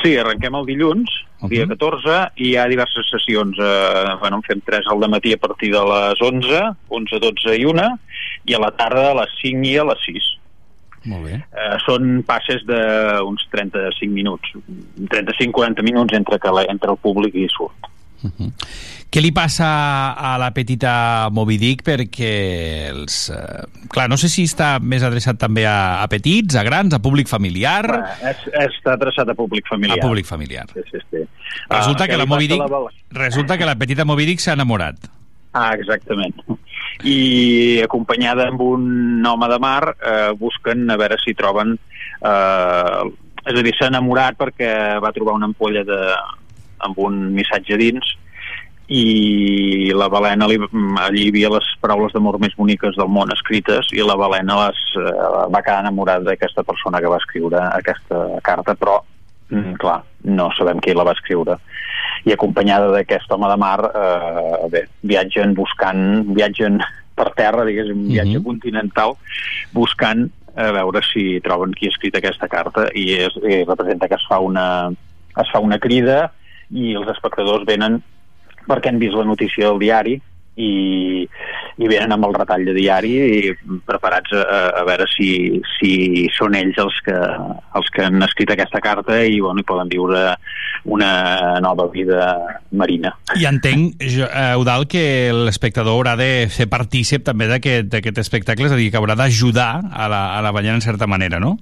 Sí, arrenquem el dilluns, el dia 14, i hi ha diverses sessions. Eh, bueno, en fem 3 al matí a partir de les 11, 11, 12 i 1, i a la tarda a les 5 i a les 6. Molt bé. Eh, són passes d'uns 35 minuts, 35-40 minuts entre, que la, entre el públic i surt. Uh -huh. Què li passa a la petita Moby Dick? Perquè, els, eh, clar, no sé si està més adreçat també a, a petits, a grans, a públic familiar... Eh, és, està adreçat a públic familiar. A públic familiar. Sí, sí, sí. Resulta Ah, que què la Moby Dick, la resulta que la petita Moby Dick s'ha enamorat. Ah, exactament. I acompanyada amb un home de mar eh, busquen a veure si troben... Eh, és a dir, s'ha enamorat perquè va trobar una ampolla de, amb un missatge dins i la balena li, allí hi havia les paraules d'amor més boniques del món escrites i la balena les, eh, va quedar enamorada d'aquesta persona que va escriure aquesta carta però mm, clar, no sabem qui la va escriure i acompanyada d'aquest home de mar eh, bé, viatgen buscant viatgen per terra, diguéssim, un viatge continental buscant a veure si troben qui ha escrit aquesta carta. I, és, i representa que es fa una es fa una crida i els espectadors venen perquè han vist la notícia del diari i, i venen amb el retall de diari i preparats a, a veure si, si són ells els que, els que han escrit aquesta carta i, bueno, i poden viure una nova vida marina. I entenc, jo, eh, Eudal, que l'espectador haurà de ser partícip també d'aquest espectacle, és a dir, que haurà d'ajudar a la, a la ballena en certa manera, no?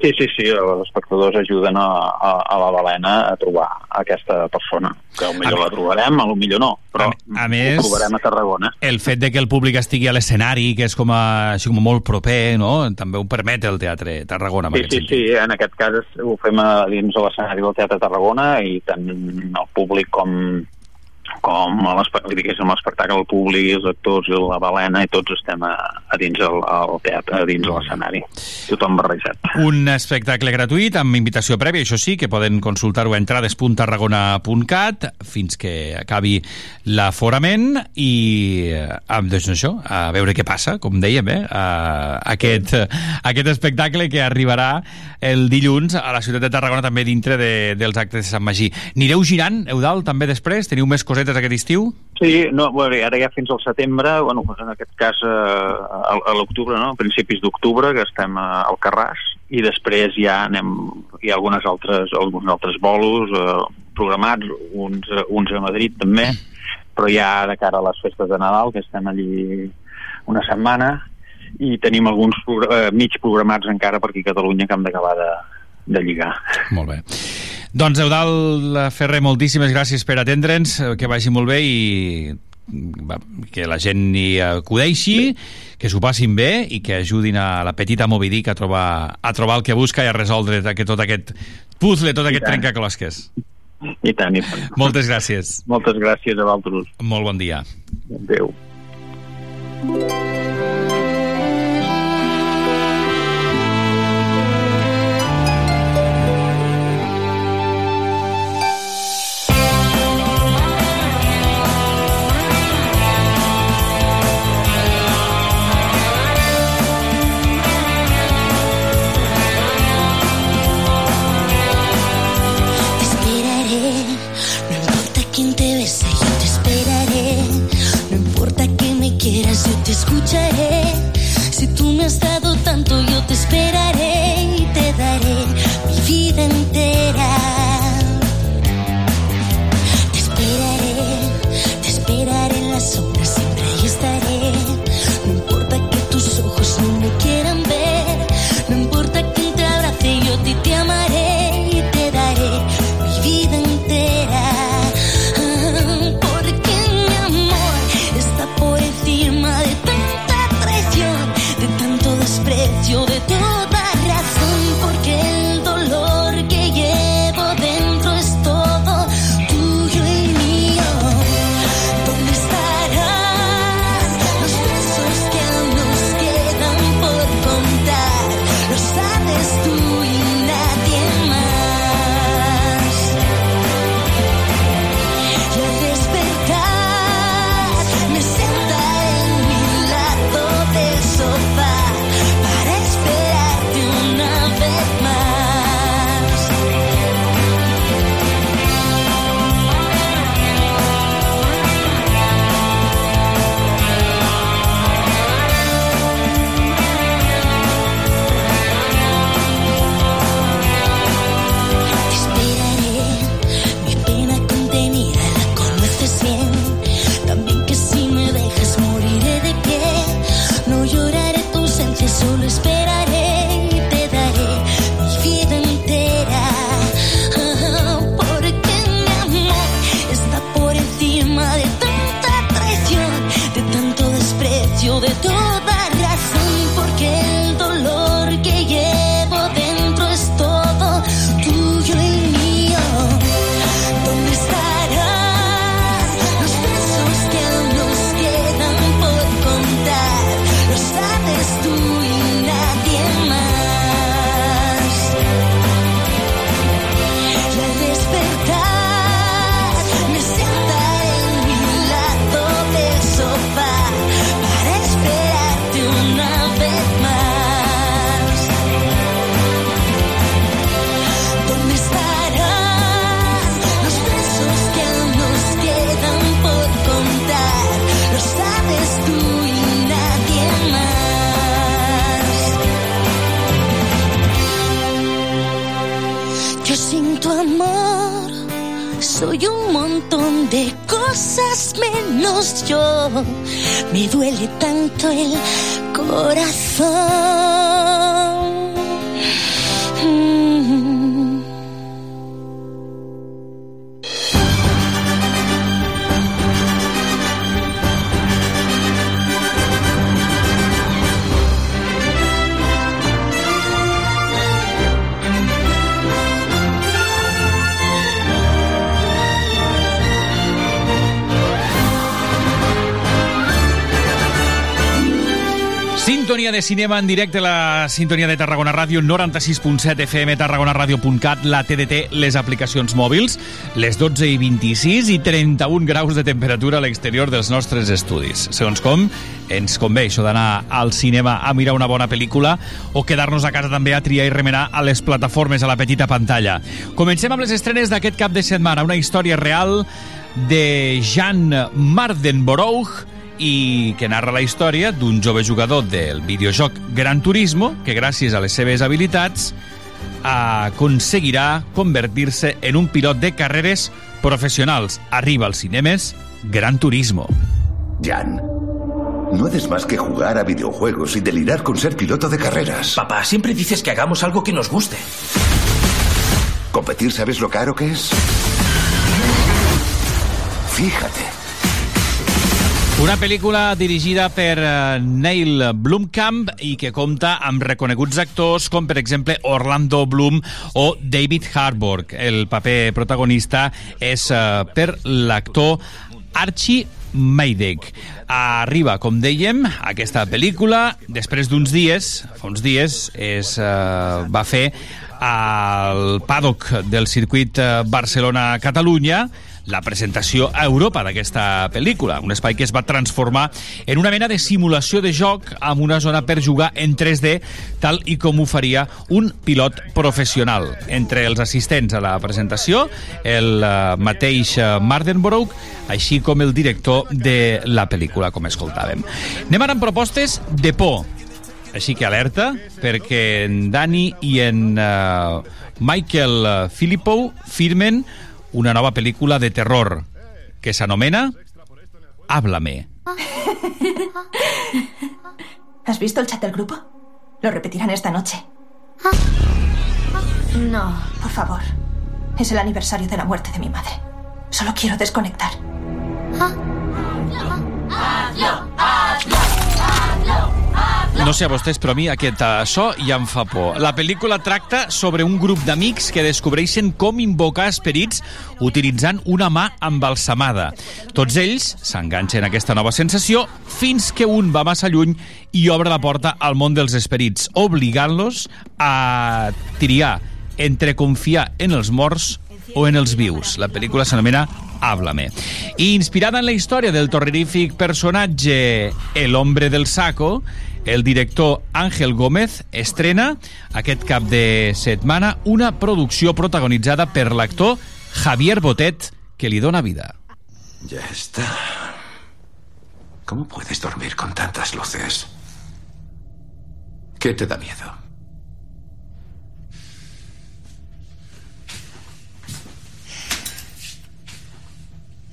Sí, sí, sí, els espectadors ajuden a, a, a la balena a trobar aquesta persona, que potser la trobarem, a lo millor no, però a més, ho trobarem a Tarragona. El fet de que el públic estigui a l'escenari, que és com, a, així com molt proper, no? també ho permet el Teatre Tarragona. Sí, sí, sí, en aquest cas ho fem a, dins de l'escenari del Teatre Tarragona i tant el públic com com a diguéssim, l'espectacle, el públic, els actors i la balena, i tots estem a, a dins el, el teatre, a dins l'escenari. Tothom barrejat. Un espectacle gratuït amb invitació prèvia, això sí, que poden consultar-ho a entrades.tarragona.cat fins que acabi l'aforament i eh, amb, doncs això, a veure què passa, com dèiem, eh? A, aquest, aquest espectacle que arribarà el dilluns a la ciutat de Tarragona també dintre de, dels actes de Sant Magí. Anireu girant, Eudal, també després? Teniu més cosetes aquest estiu? Sí, no, bueno, ara ja fins al setembre, bueno, en aquest cas eh, a, a l'octubre, no? a principis d'octubre, que estem a, al Carràs, i després ja anem, hi ha algunes altres, alguns altres bolos eh, programats, uns, uns a Madrid també, però ja de cara a les festes de Nadal, que estem allí una setmana, i tenim alguns progr eh, mig programats encara per aquí a Catalunya que hem d'acabar de, de lligar. Molt bé. Doncs, Eudal Ferrer, moltíssimes gràcies per atendre'ns, eh, que vagi molt bé i que la gent hi acudeixi, que s'ho passin bé i que ajudin a la petita Moby Dick a trobar, a trobar el que busca i a resoldre que tot aquest puzzle, tot I aquest tant. trencaclosques. I tant, i tant. Moltes gràcies. Moltes gràcies a vosaltres. Molt bon dia. Adéu. Cinema en directe a la sintonia de Tarragona Ràdio, 96.7 FM, tarragonaradio.cat, la TDT, les aplicacions mòbils, les 12 i 26 i 31 graus de temperatura a l'exterior dels nostres estudis. Segons com, ens convé això d'anar al cinema a mirar una bona pel·lícula o quedar-nos a casa també a triar i remenar a les plataformes, a la petita pantalla. Comencem amb les estrenes d'aquest cap de setmana, una història real de Jan Mardenborough, i que narra la història d'un jove jugador del videojoc Gran Turismo que gràcies a les seves habilitats aconseguirà convertir-se en un pilot de carreres professionals. Arriba als cinemes Gran Turismo. Jan, no haces más que jugar a videojuegos y delirar con ser piloto de carreras. Papá, siempre dices que hagamos algo que nos guste. ¿Competir sabes lo caro que es? Fíjate. Una pel·lícula dirigida per eh, Neil Blomkamp i que compta amb reconeguts actors com, per exemple, Orlando Bloom o David Harbour. El paper protagonista és eh, per l'actor Archie Maydeck. Arriba, com dèiem, aquesta pel·lícula després d'uns dies, fa uns dies, es eh, va fer al paddock del circuit Barcelona-Catalunya la presentació a Europa d'aquesta pel·lícula, un espai que es va transformar en una mena de simulació de joc amb una zona per jugar en 3D, tal i com ho faria un pilot professional. Entre els assistents a la presentació, el eh, mateix eh, Mardenborough, així com el director de la pel·lícula, com escoltàvem. Anem ara amb propostes de por. Així que alerta, perquè en Dani i en uh, Michael Filippo firmen una nova pel·lícula de terror que s'anomena Háblame. ¿Has visto el chat del grupo? Lo repetirán esta noche. No, por favor. Es el aniversario de la muerte de mi madre. Solo quiero desconectar. No sé a vostès, però a mi aquest uh, so ja em fa por. La pel·lícula tracta sobre un grup d'amics que descobreixen com invocar esperits utilitzant una mà embalsamada. Tots ells s'enganxen a aquesta nova sensació fins que un va massa lluny i obre la porta al món dels esperits, obligant-los a triar entre confiar en els morts o en els vius. La pel·lícula s'anomena Háblame. I inspirada en la història del terrorífic personatge El hombre del saco, el director Ángel Gómez estrena aquest cap de setmana una producció protagonitzada per l'actor Javier Botet, que li dona vida. Ya está. ¿Cómo puedes dormir con tantas luces? ¿Qué te da miedo?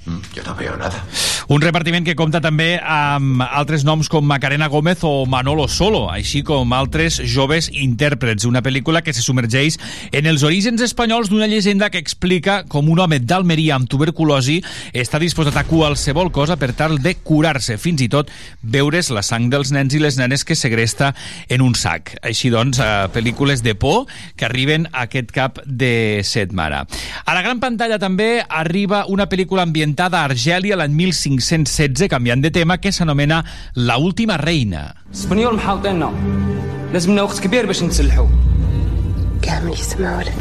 Mm, Yo no veo nada. Un repartiment que compta també amb altres noms com Macarena Gómez o Manolo Solo, així com altres joves intèrprets. Una pel·lícula que se submergeix en els orígens espanyols d'una llegenda que explica com un home d'Almeria amb tuberculosi està disposat a qualsevol cosa per tal de curar-se, fins i tot veure's la sang dels nens i les nenes que segresta en un sac. Així doncs, eh, pel·lícules de por que arriben aquest cap de setmana. A la gran pantalla també arriba una pel·lícula ambientada a Argèlia l'any 1516, canviant de tema, que s'anomena La última reina. اسبانيول محاوطيننا لازم لنا وقت كبير باش نتسلحوا كامل يسمعوا لك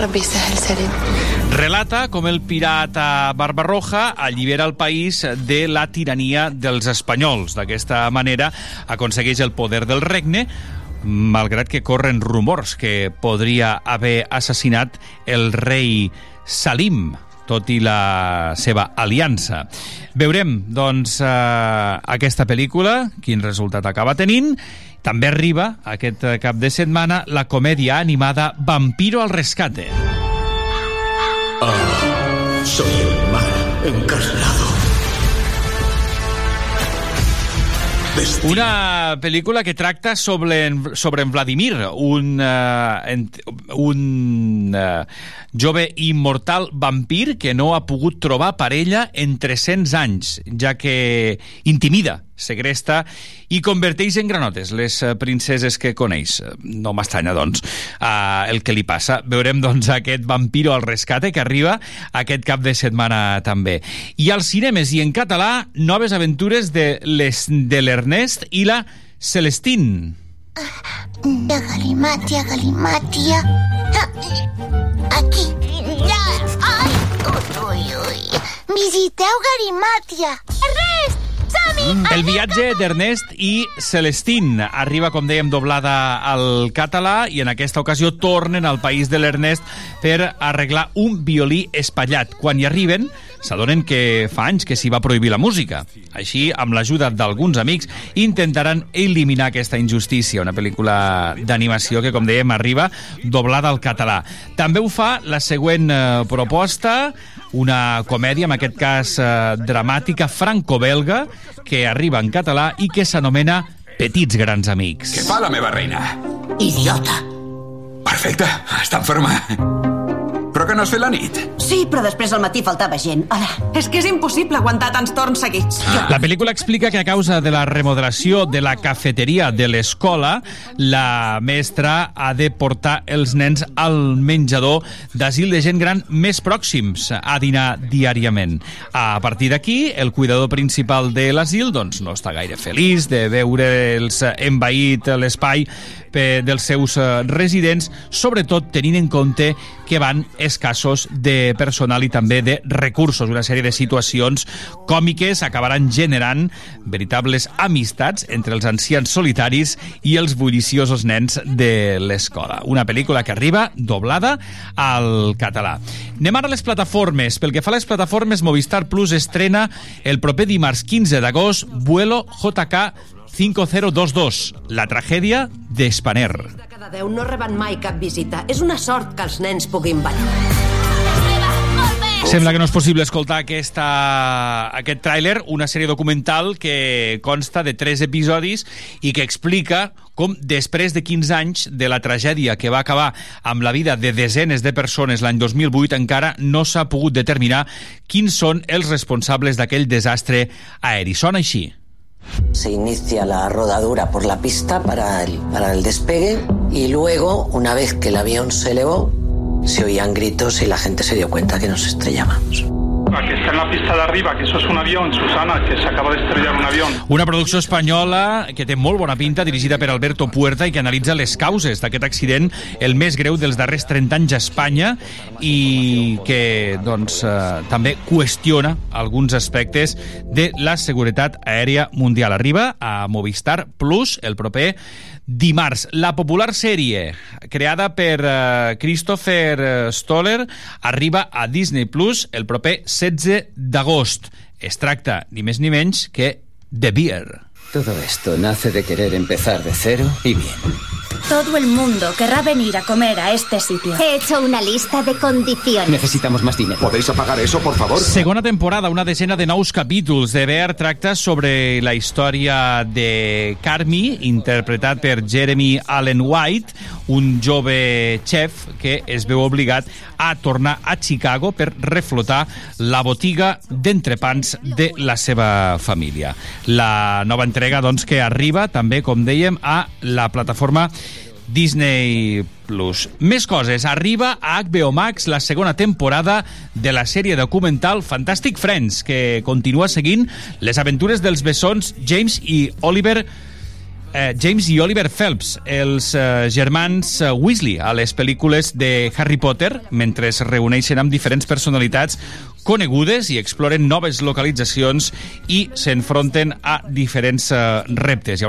ربي يسهل سليم Relata com el pirata Barbarroja allibera el país de la tirania dels espanyols. D'aquesta manera aconsegueix el poder del regne, malgrat que corren rumors que podria haver assassinat el rei Salim, tot i la seva aliança. Veurem, doncs, eh, aquesta pel·lícula, quin resultat acaba tenint. També arriba, aquest eh, cap de setmana, la comèdia animada Vampiro al rescate. Ah, soy el mal encarnado. Una pel·lícula que tracta sobre sobre en Vladimir, un, uh, un uh, jove immortal vampir que no ha pogut trobar parella en 300 anys, ja que intimida, segresta i converteix en granotes les eh, princeses que coneix. No m'estranya, doncs, uh, el que li passa. Veurem, doncs, aquest vampiro al rescate que arriba aquest cap de setmana també. I als cinemes i en català, noves aventures de l'Ernest i la Celestine. Ya galimatia, galimatia. Aquí. Ya. Ai, ui, ui. Visiteu Garimatia. Ernest! Som-hi! El viatge d'Ernest i Celestine arriba, com dèiem, doblada al català i en aquesta ocasió tornen al país de l'Ernest per arreglar un violí espatllat. Quan hi arriben, s'adonen que fa anys que s'hi va prohibir la música. Així, amb l'ajuda d'alguns amics, intentaran eliminar aquesta injustícia. Una pel·lícula d'animació que, com dèiem, arriba doblada al català. També ho fa la següent eh, proposta, una comèdia, en aquest cas eh, dramàtica, franco-belga, que arriba en català i que s'anomena Petits grans amics. Què fa la meva reina? Idiota. Perfecte, està enferma. Però que no has fet la nit? Sí, però després al matí faltava gent. Hola. És que és impossible aguantar tants torns seguits. La pel·lícula explica que a causa de la remodelació de la cafeteria de l'escola, la mestra ha de portar els nens al menjador d'asil de gent gran més pròxims a dinar diàriament. A partir d'aquí, el cuidador principal de l'asil doncs, no està gaire feliç de veure'ls envaït l'espai dels seus eh, residents, sobretot tenint en compte que van escassos de personal i també de recursos. Una sèrie de situacions còmiques acabaran generant veritables amistats entre els ancians solitaris i els bulliciosos nens de l'escola. Una pel·lícula que arriba doblada al català. Anem ara a les plataformes. Pel que fa a les plataformes, Movistar Plus estrena el proper dimarts 15 d'agost Vuelo JK 5022, la tragèdia de Spanair. Cada deu no reben mai cap visita. És una sort que els nens puguin ballar. Sembla que no és possible escoltar aquesta, aquest tràiler, una sèrie documental que consta de tres episodis i que explica com després de 15 anys de la tragèdia que va acabar amb la vida de desenes de persones l'any 2008 encara no s'ha pogut determinar quins són els responsables d'aquell desastre aeri. Sona així. Se inicia la rodadura por la pista para el, para el despegue y luego, una vez que el avión se elevó, se oían gritos y la gente se dio cuenta que nos estrellábamos. Que está en la pista de arriba, que eso es un avión, Susana, que se acaba de estrellar un avión. Una producció espanyola que té molt bona pinta, dirigida per Alberto Puerta i que analitza les causes d'aquest accident, el més greu dels darrers 30 anys a Espanya i que doncs, eh, també qüestiona alguns aspectes de la seguretat aèria mundial. Arriba a Movistar Plus el proper dimarts. La popular sèrie creada per eh, Christopher eh, Stoller arriba a Disney Plus el proper 16 d'agost. Es tracta, ni més ni menys, que The Beer. Todo esto nace de querer empezar de cero y bien. Todo el mundo querrá venir a comer a este sitio. He hecho una lista de condiciones. Necesitamos más dinero. ¿Podéis apagar eso, por favor? Segona temporada, una decena de nous capítols. De Bear tracta sobre la història de Carmi, interpretat per Jeremy Allen White, un jove xef que es veu obligat a tornar a Chicago per reflotar la botiga d'entrepans de la seva família. La nova entrega doncs, que arriba també, com dèiem, a la plataforma Disney Plus. Més coses. Arriba a HBO Max la segona temporada de la sèrie documental Fantastic Friends, que continua seguint les aventures dels bessons James i Oliver eh, James i Oliver Phelps, els eh, germans eh, Weasley, a les pel·lícules de Harry Potter, mentre es reuneixen amb diferents personalitats conegudes i exploren noves localitzacions i s'enfronten a diferents eh, reptes. Hi